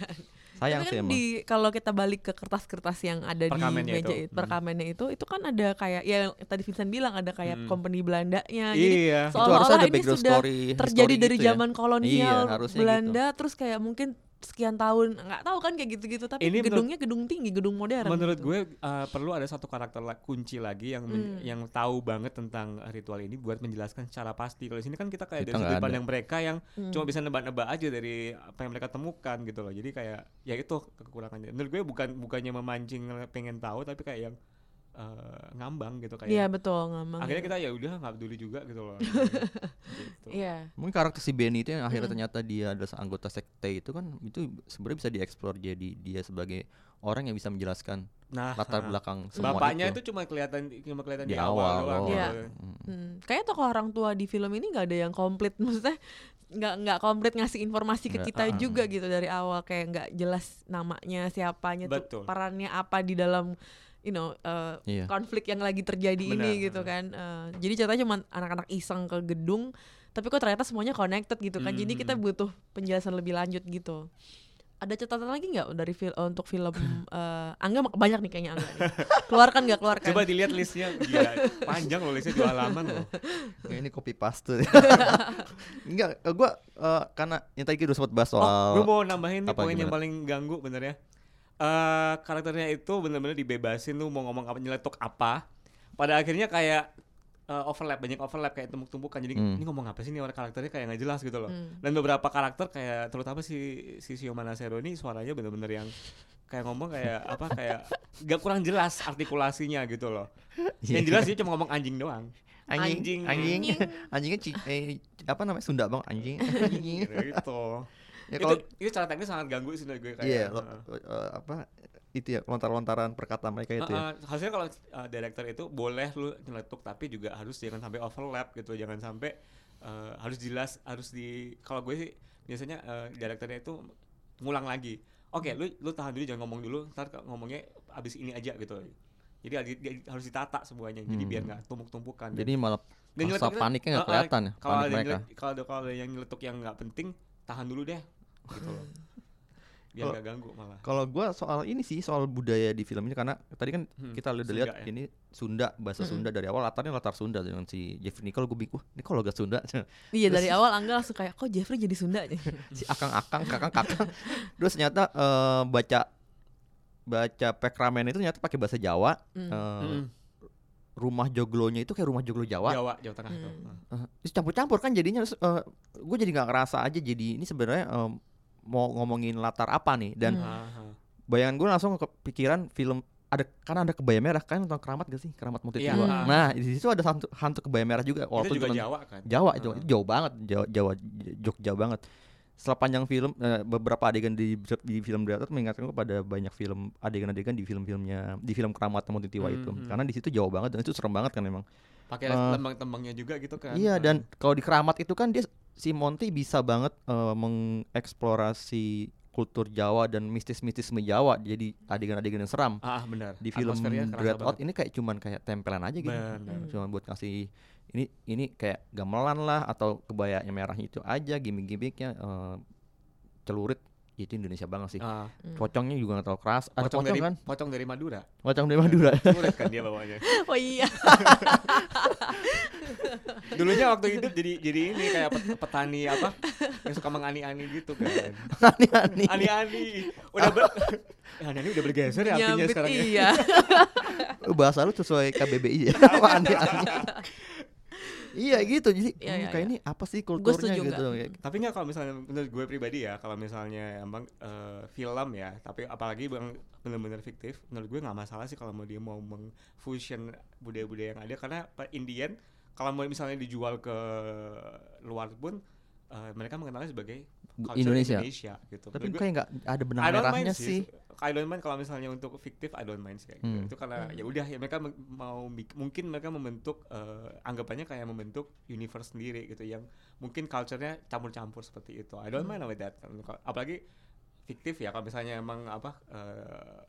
Sayang Tapi sih kan emang. di kalau kita balik ke kertas-kertas yang ada Perkamennya di meja itu. itu, perkamennya itu itu kan ada kayak ya tadi Vincent bilang ada kayak Hmm. company Belandanya. Iya. itu harusnya seolah-olah ada ini background sudah story terjadi history dari gitu ya. zaman kolonial Iya, harusnya Belanda terus kayak mungkin sekian tahun nggak tahu kan kayak gitu-gitu tapi Ini menurut- gedungnya gedung tinggi gedung modern Menurut gitu. gue uh, perlu ada satu karakter la- kunci lagi yang Hmm. yang tahu banget tentang ritual ini buat menjelaskan secara pasti. Kalau di sini kan kita kayak Kita dari sudut pandang mereka yang Hmm. cuma bisa nebak-nebak aja dari apa yang mereka temukan gitu loh. Jadi kayak ya itu kekurangannya. Menurut gue bukan bukannya memancing pengen tahu tapi kayak yang uh, ngambang gitu kayak. Iya betul ngomong. Akhirnya kita ya udah nggak peduli juga gitu loh. gitu. Iya. Mungkin karakter si Benny itu yang akhirnya ternyata dia adalah anggota sekte itu kan itu sebenarnya bisa dieksplor jadi dia sebagai orang yang bisa menjelaskan Nah, latar ah. belakang semua bapaknya itu. itu cuma kelihatan cuma kelihatan Di di, awal, awal doang. Iya. gitu. Mm. Hmm. Kayak tokoh orang tua di film ini nggak ada yang komplit maksudnya nggak nggak komplit ngasih informasi ke Nggak, kita ah. juga gitu dari awal kayak nggak jelas namanya siapanya tuh Betul. perannya apa di dalam you know uh, Iya. konflik yang lagi terjadi Benar, ini gitu kan Uh, jadi ceritanya cuma anak-anak iseng ke gedung tapi kok ternyata semuanya connected gitu kan jadi kita Hmm. butuh penjelasan lebih lanjut gitu ada catatan lagi nggak dari fil untuk film eh, Angga banyak nih kayaknya Angga nih. keluarkan nggak keluarkan Coba dilihat listnya, gila panjang loh listnya dua halaman loh. Ya, ini copy paste. Enggak, eh, gua eh, karena yang tadi kita udah sempat bahas soal Oh, gue mau nambahin nih apa, poin yang paling ganggu bener ya. Eh karakternya itu bener-bener dibebasin tuh mau ngomong apa nyeletuk apa. Pada akhirnya kayak eh, overlap banyak overlap kayak tumpuk-tumpukan jadi Hmm. ini ngomong apa sih nih orang karakternya kayak nggak jelas gitu loh. Hmm. Dan beberapa karakter kayak terutama si si Shio Manasero ini suaranya bener-bener yang kayak ngomong kayak apa kayak gak kurang jelas artikulasinya gitu loh. Yang jelas dia cuma ngomong anjing doang. anjing Anjing. anjing anjingnya ci- eh, apa namanya Sunda bang anjing anjing gitu. Ya itu, kalau itu secara teknis sangat ganggu sih menurut gue kayak. iya lo- heeh. eh, apa itu ya lontar-lontaran perkataan mereka itu ya Uh, uh, harusnya kalau uh, director itu boleh lu nyeletuk tapi juga harus jangan sampai overlap gitu jangan sampai uh, harus jelas harus di kalau gue sih biasanya uh, directornya itu ngulang lagi oke lu lu tahan dulu jangan ngomong dulu ntar ngomongnya abis ini aja gitu jadi adi- di- harus ditata semuanya jadi Hmm. biar nggak tumpuk-tumpukan jadi malah Dan masa paniknya nggak uh, uh, kelihatan ya kalau panik ada yang mereka nyele- kalau ada kalau ada yang nyeletuk yang nggak penting tahan dulu deh gitu loh biar Kalau- nggak ganggu malah kalau gua soal ini sih soal budaya di film ini karena tadi kan Hmm, kita udah lihat ya. ini Sunda bahasa Mm-mm. Sunda dari awal latarnya latar Sunda dengan si Jeffrey Nicole gue bingung "Wah, ini kalau gak Sunda iya dari awal Angga langsung kayak kok Jeffrey jadi Sunda nih si akang-akang kakang-kakang terus ternyata eh, baca baca pekramen itu ternyata pakai bahasa Jawa Hmm. Eh, Mm-mm. rumah joglonya itu kayak rumah joglo Jawa Jawa Jawa Tengah Hmm. Uh. Eh, campur-campur kan jadinya gue jadi nggak ngerasa aja jadi ini sebenarnya eh, mau ngomongin latar apa nih dan Hmm. Bayangan gue langsung kepikiran film ada karena ada kebaya merah kan nonton keramat gak sih keramat Muti Iya. Tua. Hmm. nah di situ ada hantu, hantu kebaya merah juga itu walaupun juga cuman Jawa kan Jawa itu itu jauh banget Jawa Jawa Jogja banget setelah panjang film eh, beberapa adegan di di film Dreadnought mengingatkan gue pada banyak film adegan-adegan di film-filmnya di film keramat Muti Tiwa itu Mhm. karena di situ jauh banget dan itu serem banget kan memang pakai Eh, tembang-tembangnya juga gitu kan Iya Ah. dan kalau di keramat itu kan dia si Monty bisa banget eh, mengeksplorasi kultur Jawa dan mistis-mistisme Jawa jadi adegan-adegan yang seram. ah benar Di film Dreadnought banget. ini kayak cuman kayak tempelan aja gitu. Benar. Hmm. Cuma buat kasih ini ini kayak gamelan lah atau kebayanya merahnya itu aja gimmick-gimmicknya eh, celurit itu Indonesia banget sih. Ah, Hmm. Pocongnya juga gak terlalu keras. Ada pocong, pocong, dari kan? pocong dari Madura Pocong dari Madura. sulit kan dia bawanya oh iya dulunya waktu hidup jadi jadi ini kayak pet- petani apa yang suka mengani-ani gitu kan Aneh-aneh. ani-ani udah ber ani-ani udah bergeser ya artinya sekarang ya iya bahasa lu sesuai KBBI ya. Apa aneh-aneh. Iya gitu. Jadi Iya, hmm, iya, kayak iya. ini apa sih kulturnya gitu. Kayak tapi nggak kalau misalnya menurut gue pribadi ya kalau misalnya emang eh, film ya tapi apalagi bang benar-benar fiktif menurut gue nggak masalah sih kalau mau dia mau mengfusion budaya-budaya yang ada karena Indian kalau mau misalnya dijual ke luar pun eh, mereka mengenalnya sebagai Indonesia. Indonesia gitu Tapi gue, kayak nggak ada benang merahnya mind sih. I don't mind kalau misalnya untuk fiktif I don't mind sih kayak gitu. Hmm. Itu karena Hmm. ya udah ya mereka me- mau mungkin mereka membentuk eh, anggapannya kayak membentuk universe sendiri gitu yang mungkin culture-nya campur-campur seperti itu. I don't Hmm. mind with that. Apalagi fiktif ya kalau misalnya emang apa eh,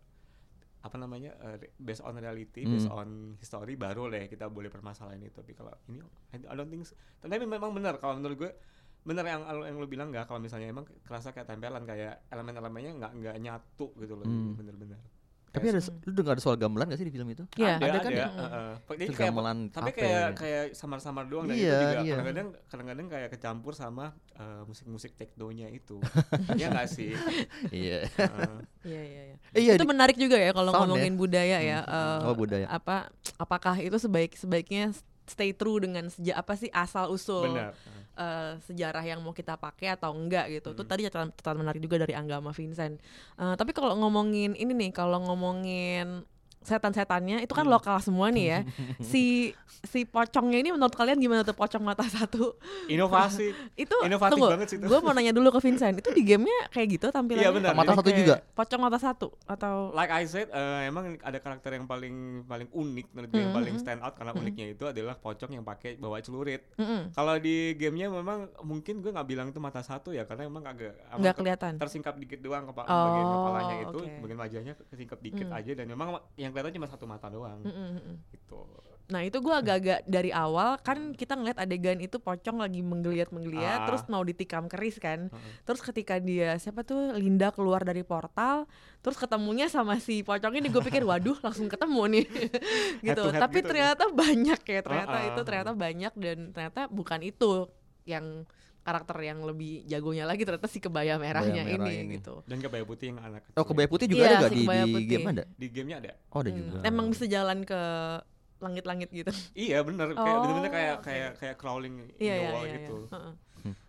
apa namanya re- based on reality, based Hmm. on history baru lah ya kita boleh permasalahan itu. Tapi kalau ini I I don't think so. Tapi memang benar kalau menurut gue bener yang yang lu bilang nggak kalau misalnya emang kerasa kayak tempelan kayak elemen-elemennya nggak nggak nyatu gitu loh Hmm. bener-bener Tapi ada Hmm. lu dengar ada soal gamelan gak sih di film itu? Iya. ada, ada ada, kan ya? heeh. Jadi Itu kayak gamelan tapi kayak ya? kayak samar-samar doang dan Iya, itu juga iya. kadang-kadang kadang-kadang kayak kecampur sama eh, musik-musik teknonya itu ya nggak sih Iya. Heeh. iya iya iya Eh, iya itu di- menarik juga ya kalau ya. ngomongin budaya ya Hmm. eh, Oh, budaya. apa apakah itu sebaik sebaiknya stay true dengan seja apa sih asal usul benar eh, sejarah yang mau kita pakai atau enggak gitu. Itu Hmm. tadi catatan, menarik juga dari Angga sama Vincent. Eh, tapi kalau ngomongin ini nih, kalau ngomongin setan-setannya itu kan Hmm. lokal semua nih ya. si si pocongnya ini menurut kalian gimana tuh pocong mata satu? inovasi Itu Inovatif tunggu, banget sih itu. gue mau nanya dulu ke Vincent. Itu di gamenya kayak gitu tampilannya? iya benar Mata satu juga? Pocong mata satu atau like I said eh, emang ada karakter yang paling paling unik menurut gue yang Hmm, paling hmm. stand out karena Hmm. uniknya itu adalah pocong yang pakai bawa celurit Mm-mm, kalau di gamenya memang mungkin gue nggak bilang itu mata satu ya karena emang agak nggak ke- kelihatan? tersingkap dikit doang kepa- Oh, bagian kepalanya itu oke. bagian wajahnya kesingkap dikit Hmm. aja dan memang yang kelihatan cuma satu mata doang Mm-mm, mm-mm. gitu Nah itu gue agak-agak dari awal kan kita ngeliat adegan itu pocong lagi menggeliat-menggeliat Ah. terus mau ditikam keris kan. Heeh. Terus ketika dia siapa tuh Linda keluar dari portal, terus ketemunya sama si pocong ini gue pikir waduh langsung ketemu nih gitu. to head Tapi gitu. ternyata banyak ya ternyata Ah, itu ah, ternyata banyak dan ternyata bukan itu yang karakter yang lebih jagonya lagi ternyata si kebaya merahnya merah ini, ini. gitu. Dan kebaya putih yang anak Oh kecil. kebaya putih juga Iya, ada gak si di, kebaya di putih. game ada? di gamenya ada. Oh ada Hmm, juga. Emang bisa jalan ke langit-langit gitu. Iya bener kayak Oh, bener-bener kayak kayak kayak crawling in Iya the iya wall iya. gitu. iya. Heeh.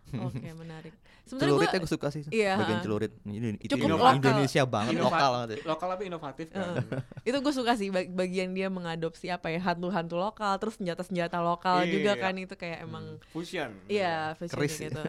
Oke menarik. Sebenarnya Celuritnya gue gue suka sih. Iya, Bagian celurit. Ini itu Cukup lokal. Indonesia banget Innova- lokal banget. ya. Lokal tapi inovatif kan. itu gue suka sih bag- bagian dia mengadopsi apa ya hantu-hantu lokal terus senjata-senjata lokal Iya, juga iya. kan itu kayak emang Hmm, fusion. iya fashion Keris. gitu.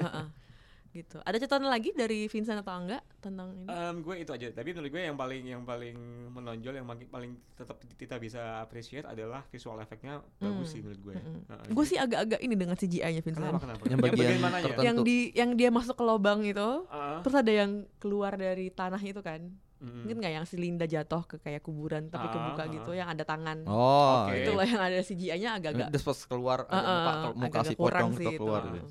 Gitu. Ada catatan lagi dari Vincent atau enggak tentang ini? Em, gue itu aja tapi menurut gue yang paling yang paling menonjol yang paling, paling tetap kita bisa appreciate adalah visual efeknya bagus Hmm, sih menurut gue. Mm-mm. Heeh, gue sih agak-agak ini dengan CGI-nya Vincent. kenapa kenapa? Yang bagian tertentu. Yang di yang dia masuk ke lubang itu, Ah, terus ada yang keluar dari tanah itu kan. mm. Mungkin nggak yang si Linda jatuh ke kayak kuburan tapi Ah, kebuka ah. gitu yang ada tangan. Oh, Oke. Itu loh yang ada CGI-nya agak-agak Terus pas keluar ada Eh, muka, muka agak-agak si pocong itu keluar. Gitu.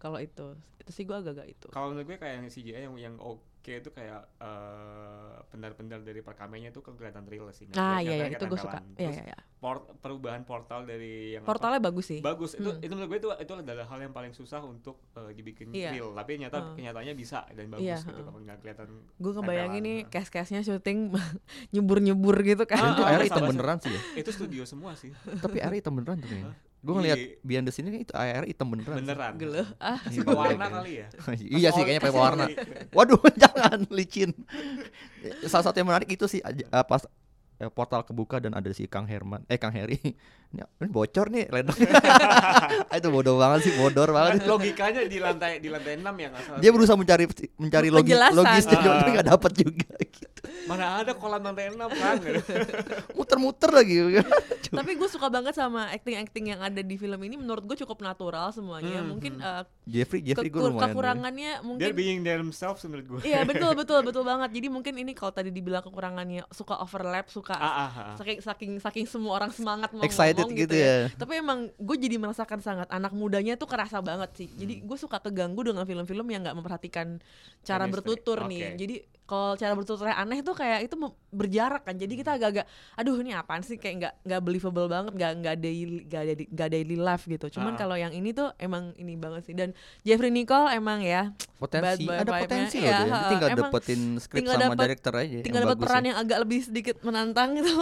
Kalau itu, itu sih gue agak-agak itu. Kalau menurut gue kayak yang CGI yang yang oke itu kayak eh, pendar-pendar dari perkamenya itu kan kelihatan real sih. Ah kelihatan iya, iya itu gue suka. Iya Terus iya iya. port- perubahan portal dari yang apa, Portalnya bagus sih. bagus itu Hmm. itu menurut gue itu itu adalah hal yang paling susah untuk eh, dibikin Iya. real tapi nyata Heeh. kenyataannya bisa dan bagus Iya, gitu heeh. kalau nggak kelihatan Gue ngebayangin nih case-case-nya syuting nyebur-nyebur gitu kan. Itu Ah, air ah, hitam sama- beneran sih ya. itu studio semua sih Tapi air hitam beneran tuh kayaknya. Gue ngeliat behind the scene itu air hitam beneran. beneran Geluh. Ah, Iya, pewarna bener. kali ya iya sih kayaknya pakai warna. Waduh, jangan licin. Salah satu yang menarik itu sih aja- eh, pas eh, portal kebuka dan ada si Kang Herman, eh Kang Heri. Ini bocor nih ledong. itu bodoh banget sih, bodor banget. Kan logikanya di lantai di lantai 6 ya nggak salah Dia berusaha mencari mencari logi, Penjelasan. logisnya Ah. tapi nggak dapat juga. gitu. mana ada kolam lantai 6 kan Muter-muter lagi. tapi gue suka banget sama acting-acting yang ada di film ini. Menurut gue cukup natural semuanya. Hmm, Mungkin hmm. eh, Jeffrey, Jeffrey gue lumayan. kekurangannya dia mungkin being themselves menurut gue Iya betul betul betul banget. Jadi mungkin ini kalau tadi dibilang kekurangannya suka overlap, suka ah, ah, ah. saking saking saking semua orang semangat mau Excited ngomong gitu gitu, ya. ya. Tapi emang gue jadi merasakan sangat anak mudanya tuh kerasa banget sih. Jadi gue suka keganggu dengan film-film yang nggak memperhatikan cara Chemistry, bertutur oke. nih. Jadi kalau cara bertuturnya aneh tuh kayak itu mem- berjarak kan. Jadi kita agak-agak aduh ini apaan sih kayak nggak nggak believable banget, nggak nggak daily nggak daily, nggak daily life gitu. Cuman Ah. kalau yang ini tuh emang ini banget sih. Dan Jeffrey Nicole emang ya Potensi, Bad boy ada potensi iya, loh dia. Dia tinggal emang dapetin skrip tinggal sama dapet- director aja. yang tinggal dapat peran ya. yang agak lebih sedikit menantang gitu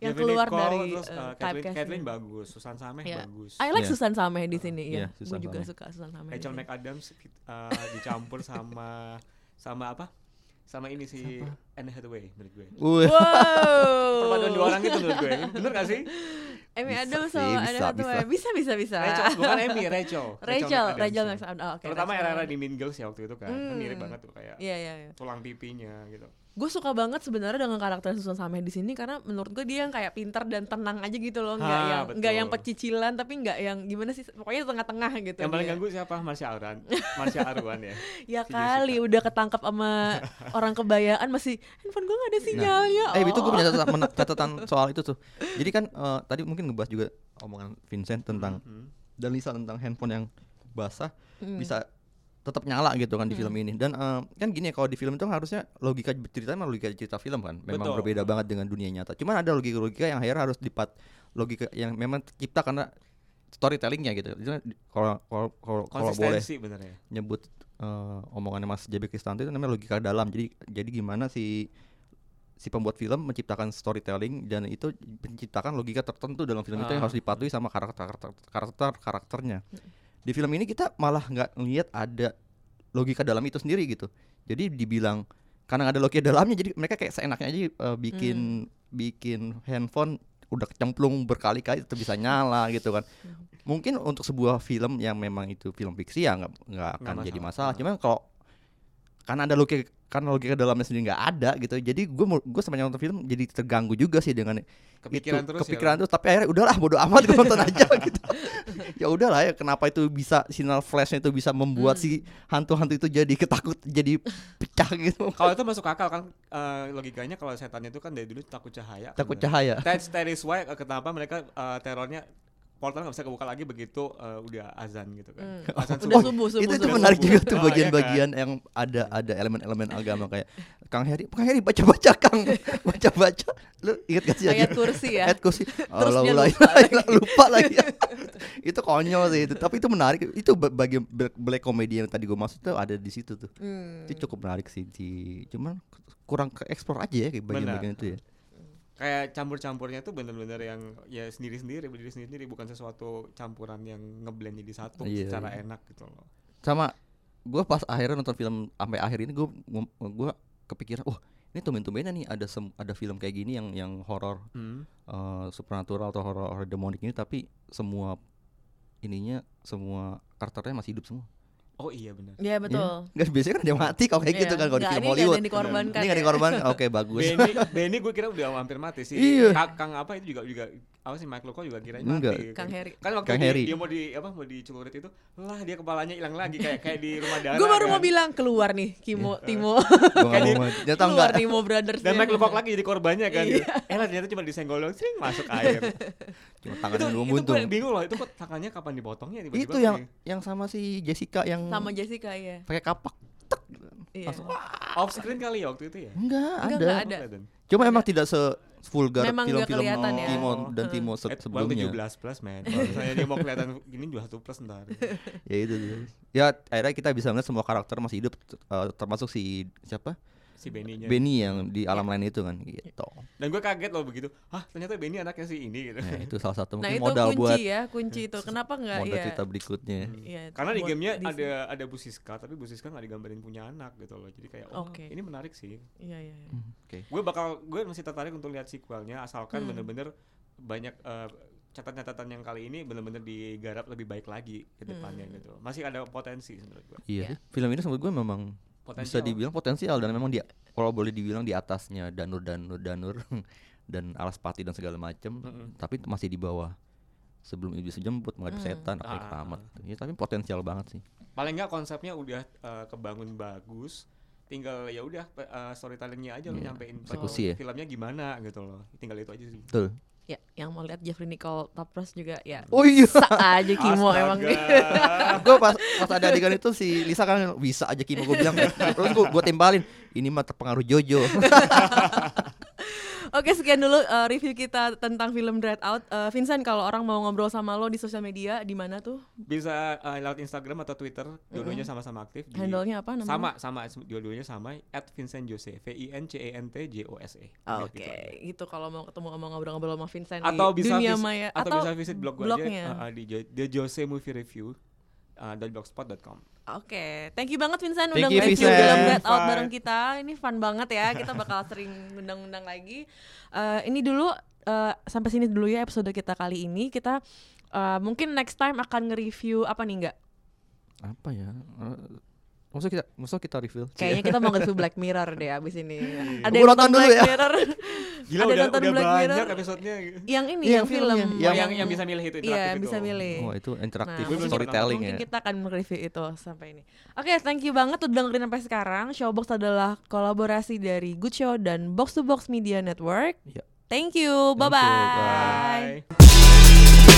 yang Jeffrey keluar Nicole, dari terus, uh, uh, Kathleen, bagus Susan Sameh Iya. bagus I like Iya. Susan Sameh di sini Iya, ya. Gue Susan juga Sameh. suka Susan Sameh. di Rachel. McAdams uh, dicampur sama sama apa? Sama ini si Anne Hathaway menurut gue. Wow. perpaduan dua orang itu menurut gue bener gak sih Amy Adams sama bisa, Anne Hathaway. Bisa bisa bisa. Rachel bukan Amy Rachel Rachel. Rachel McAdams. Oh, oke. terutama Rachel. era-era di Mean Girls ya waktu itu kan kan mirip Hmm. banget tuh kayak Iya iya iya. tulang pipinya gitu Gue suka banget sebenarnya dengan karakter Susan Sameh di sini karena menurut gue dia yang kayak pintar dan tenang aja gitu loh, nggak Ha, yang nggak yang pecicilan tapi nggak yang gimana sih pokoknya tengah-tengah gitu. yang paling ganggu siapa Marsha Aruan Marsha Aruan ya Ya Si kali udah ketangkap sama orang kebayaan masih handphone gue gak ada sinyalnya. Eh itu gue oh. punya catatan, catatan soal itu tuh. Jadi kan eh, tadi mungkin ngebahas juga omongan Vincent tentang Mhm. dan Lisa tentang handphone yang basah Hmm. bisa tetap nyala gitu kan di film ini. Dan eh, kan gini ya kalau di film itu harusnya logika ceritanya memang logika cerita film kan. Memang Betul. berbeda banget dengan dunia nyata. Cuman ada logika-logika yang akhirnya harus dipat logika yang memang tercipta karena storytellingnya gitu. Kalau kalau kalau boleh konsistensi bener ya nyebut eh, omongannya Mas JB Kristanto itu namanya logika dalam. Jadi jadi gimana si si pembuat film menciptakan storytelling dan itu menciptakan logika tertentu dalam film itu yang Ah. harus dipatuhi sama karakter karakter karakter karakternya. Di film ini kita malah nggak ngelihat ada logika dalam itu sendiri gitu. Jadi dibilang karena ada logika dalamnya jadi mereka kayak seenaknya aja eh, bikin bikin handphone udah kecemplung berkali-kali tetap bisa nyala gitu kan. Mungkin untuk sebuah film yang memang itu film fiksi ya nggak nggak akan Nggak jadi masalah. masalah. Ah. Cuman kalau karena ada logika karena logika dalamnya sendiri nggak ada gitu jadi gue gue sepanjang nonton film jadi terganggu juga sih dengan Kepikiran itu, terus ya, kepikiran lo? terus tapi akhirnya udahlah bodo amat gue nonton aja gitu ya udahlah ya kenapa itu bisa sinyal flashnya itu bisa membuat Hmm. si hantu-hantu itu jadi ketakut jadi pecah gitu Kalau itu masuk akal kan eh, logikanya kalau setan itu kan dari dulu takut cahaya. takut kan. cahaya That's that is why eh, kenapa mereka eh, terornya portal nggak bisa kebuka lagi begitu eh, udah azan gitu kan. Hmm. Azan Udah subuh. subuh subuh itu, itu subuh. menarik juga tuh Oh, iya bagian-bagian yang ada ada elemen-elemen agama kayak Kang Heri Kang Heri baca-baca Kang baca-baca lu inget gak sih Ayat kursi ya. ayat kursi Terus Allah lupa lagi. lupa lagi itu konyol sih itu tapi itu menarik itu ba- bagian black- comedy yang tadi gue maksud tuh ada di situ tuh Hmm. itu cukup menarik sih di cuman kurang ke explore aja ya kayak bagian-bagian itu ya Kayak campur-campurnya tuh bener-bener yang ya sendiri-sendiri berdiri sendiri bukan sesuatu campuran yang ngeblend jadi satu Iya, secara enak gitu loh. sama gue pas akhirnya nonton film sampai akhir ini gue gue kepikiran wah ini tumben-tumbenan nih ada sem- ada film kayak gini yang yang horor Hmm. eh, supernatural atau horor horor demonik ini tapi semua ininya semua karakternya masih hidup semua Oh iya benar. Iya betul. Nggak biasanya kan dia mati kalau kayak gitu Iya. kan kalau di film ini nggak ada Hollywood yang dikorbankan ini nggak ya. dikorban oke bagus Benny, Benny gue kira udah hampir mati sih. Iya. Kak- Kang apa itu juga juga apa sih Mike Loko juga kirain Enggak. mati. Kang Heri. Kan waktu Kang dia, Heri. dia mau di apa mau dicelurit itu, lah dia kepalanya hilang lagi kayak kayak di rumah darah. Gue baru kan. mau bilang keluar nih Kimo Timo. Gua nggak mau ternyata keluar enggak Timo Brothers. Dan Mike Lukok lagi jadi korbannya kan. Iya. Eh lah ternyata cuma disenggol doang, sering masuk air. cuma itu tangannya itu buntung gue bingung loh, itu kok tangannya kapan dipotongnya tiba-tiba itu yang kayak- yang sama si Jessica yang sama Jessica ya. pakai kapak tek Iya. langsung off screen kali ya waktu itu ya. enggak Enggak, ada enggak ada. Cuma emang tidak se vulgar film-film ya. Timo dan Oh. Timo se- Eh, well, sebelumnya 17 plus man. Kalau misalnya dia mau kelihatan gini 21 plus ntar. ya itu ya akhirnya kita bisa melihat semua karakter masih hidup eh, termasuk si siapa Si Benny-nya. Benny yang di alam lain itu kan gitu Dan gue kaget loh begitu. Hah, ternyata Benny anaknya si ini gitu. nah itu salah satu Nah mungkin itu modal kunci buat ya, kunci itu. Kenapa nggak modal ya? cerita berikutnya Iya, Karena di gamenya Disney. ada ada Bu Siska, tapi Bu Siska nggak digambarin punya anak gitu loh. Jadi kayak oh Oke. ini menarik sih. Iya iya. iya. oke Gue bakal gue masih tertarik untuk lihat sequelnya asalkan Hmm. bener-bener banyak eh, catatan-catatan yang kali ini bener-bener digarap lebih baik lagi ke depannya Hmm. gitu. Masih ada potensi menurut gue. iya Ya. sih film ini menurut gue memang bisa Potensial. dibilang potensial dan memang dia kalau boleh dibilang di atasnya Danur Danur Danur dan Alaspati dan segala macam Mm-mm. tapi masih di bawah sebelum iblis jemput menghadapi Hmm. setan Ah. keramat ya tapi potensial banget sih Paling nggak konsepnya udah eh, kebangun bagus. Tinggal ya udah eh, storytellingnya aja lo Iya, nyampein eksekusi ya. filmnya gimana gitu loh. Tinggal itu aja sih. betul Ya, yang mau lihat Jeffrey Nicole Topros juga ya. oh iya Bisa aja Kimo emang nih. gue pas pas ada adegan itu si Lisa kan bisa aja Kimo gue bilang terus gue gue timpalin ini mah terpengaruh Jojo Oke, sekian dulu uh, review kita tentang film Dread Out. Uh, Vincent, kalau orang mau ngobrol sama lo di sosial media, di mana tuh? Bisa eh, lewat Instagram atau Twitter, dua-duanya sama-sama aktif. di- Handle-nya apa namanya? Sama, sama dua-duanya sama at Vincent Jose, V I N C E N T J O S E. Ah, Udah Oke, gitu aja. gitu kalau mau ketemu sama ngobrol-ngobrol sama Vincent Atau di bisa dunia maya atau, bisa visit blog gue blognya. aja uh, uh, di The Jose Movie Review uh, blogspot.com. Oke, thank you banget Vincent Thank udah you, nge-review film Dread Out bareng kita. Ini fun banget ya. Kita bakal sering undang-undang lagi. Eh, ini dulu eh, sampai sini dulu ya episode kita kali ini. Kita eh, mungkin next time akan nge-review apa nih enggak? apa ya Eh, maksud kita maksud kita review Kayaknya kita mau nge-review Black Mirror deh abis ini. Ada Gua yang nonton Black ya. Mirror? Gila Ada udah, nonton udah Black banyak Mirror? episodenya. yang ini Iya, yang film. filmnya. Oh, Yang- yang yang bisa milih itu Iya, interaktif bisa itu. milih. oh itu interaktif Nah, storytelling mungkin ya kita akan mereview itu sampai ini. Oke, thank you banget udah dengerin sampai sekarang. Showbox adalah kolaborasi dari Good Show dan Box to Box Media Network. Iya. Thank you. Thank you, Bye-bye. Bye.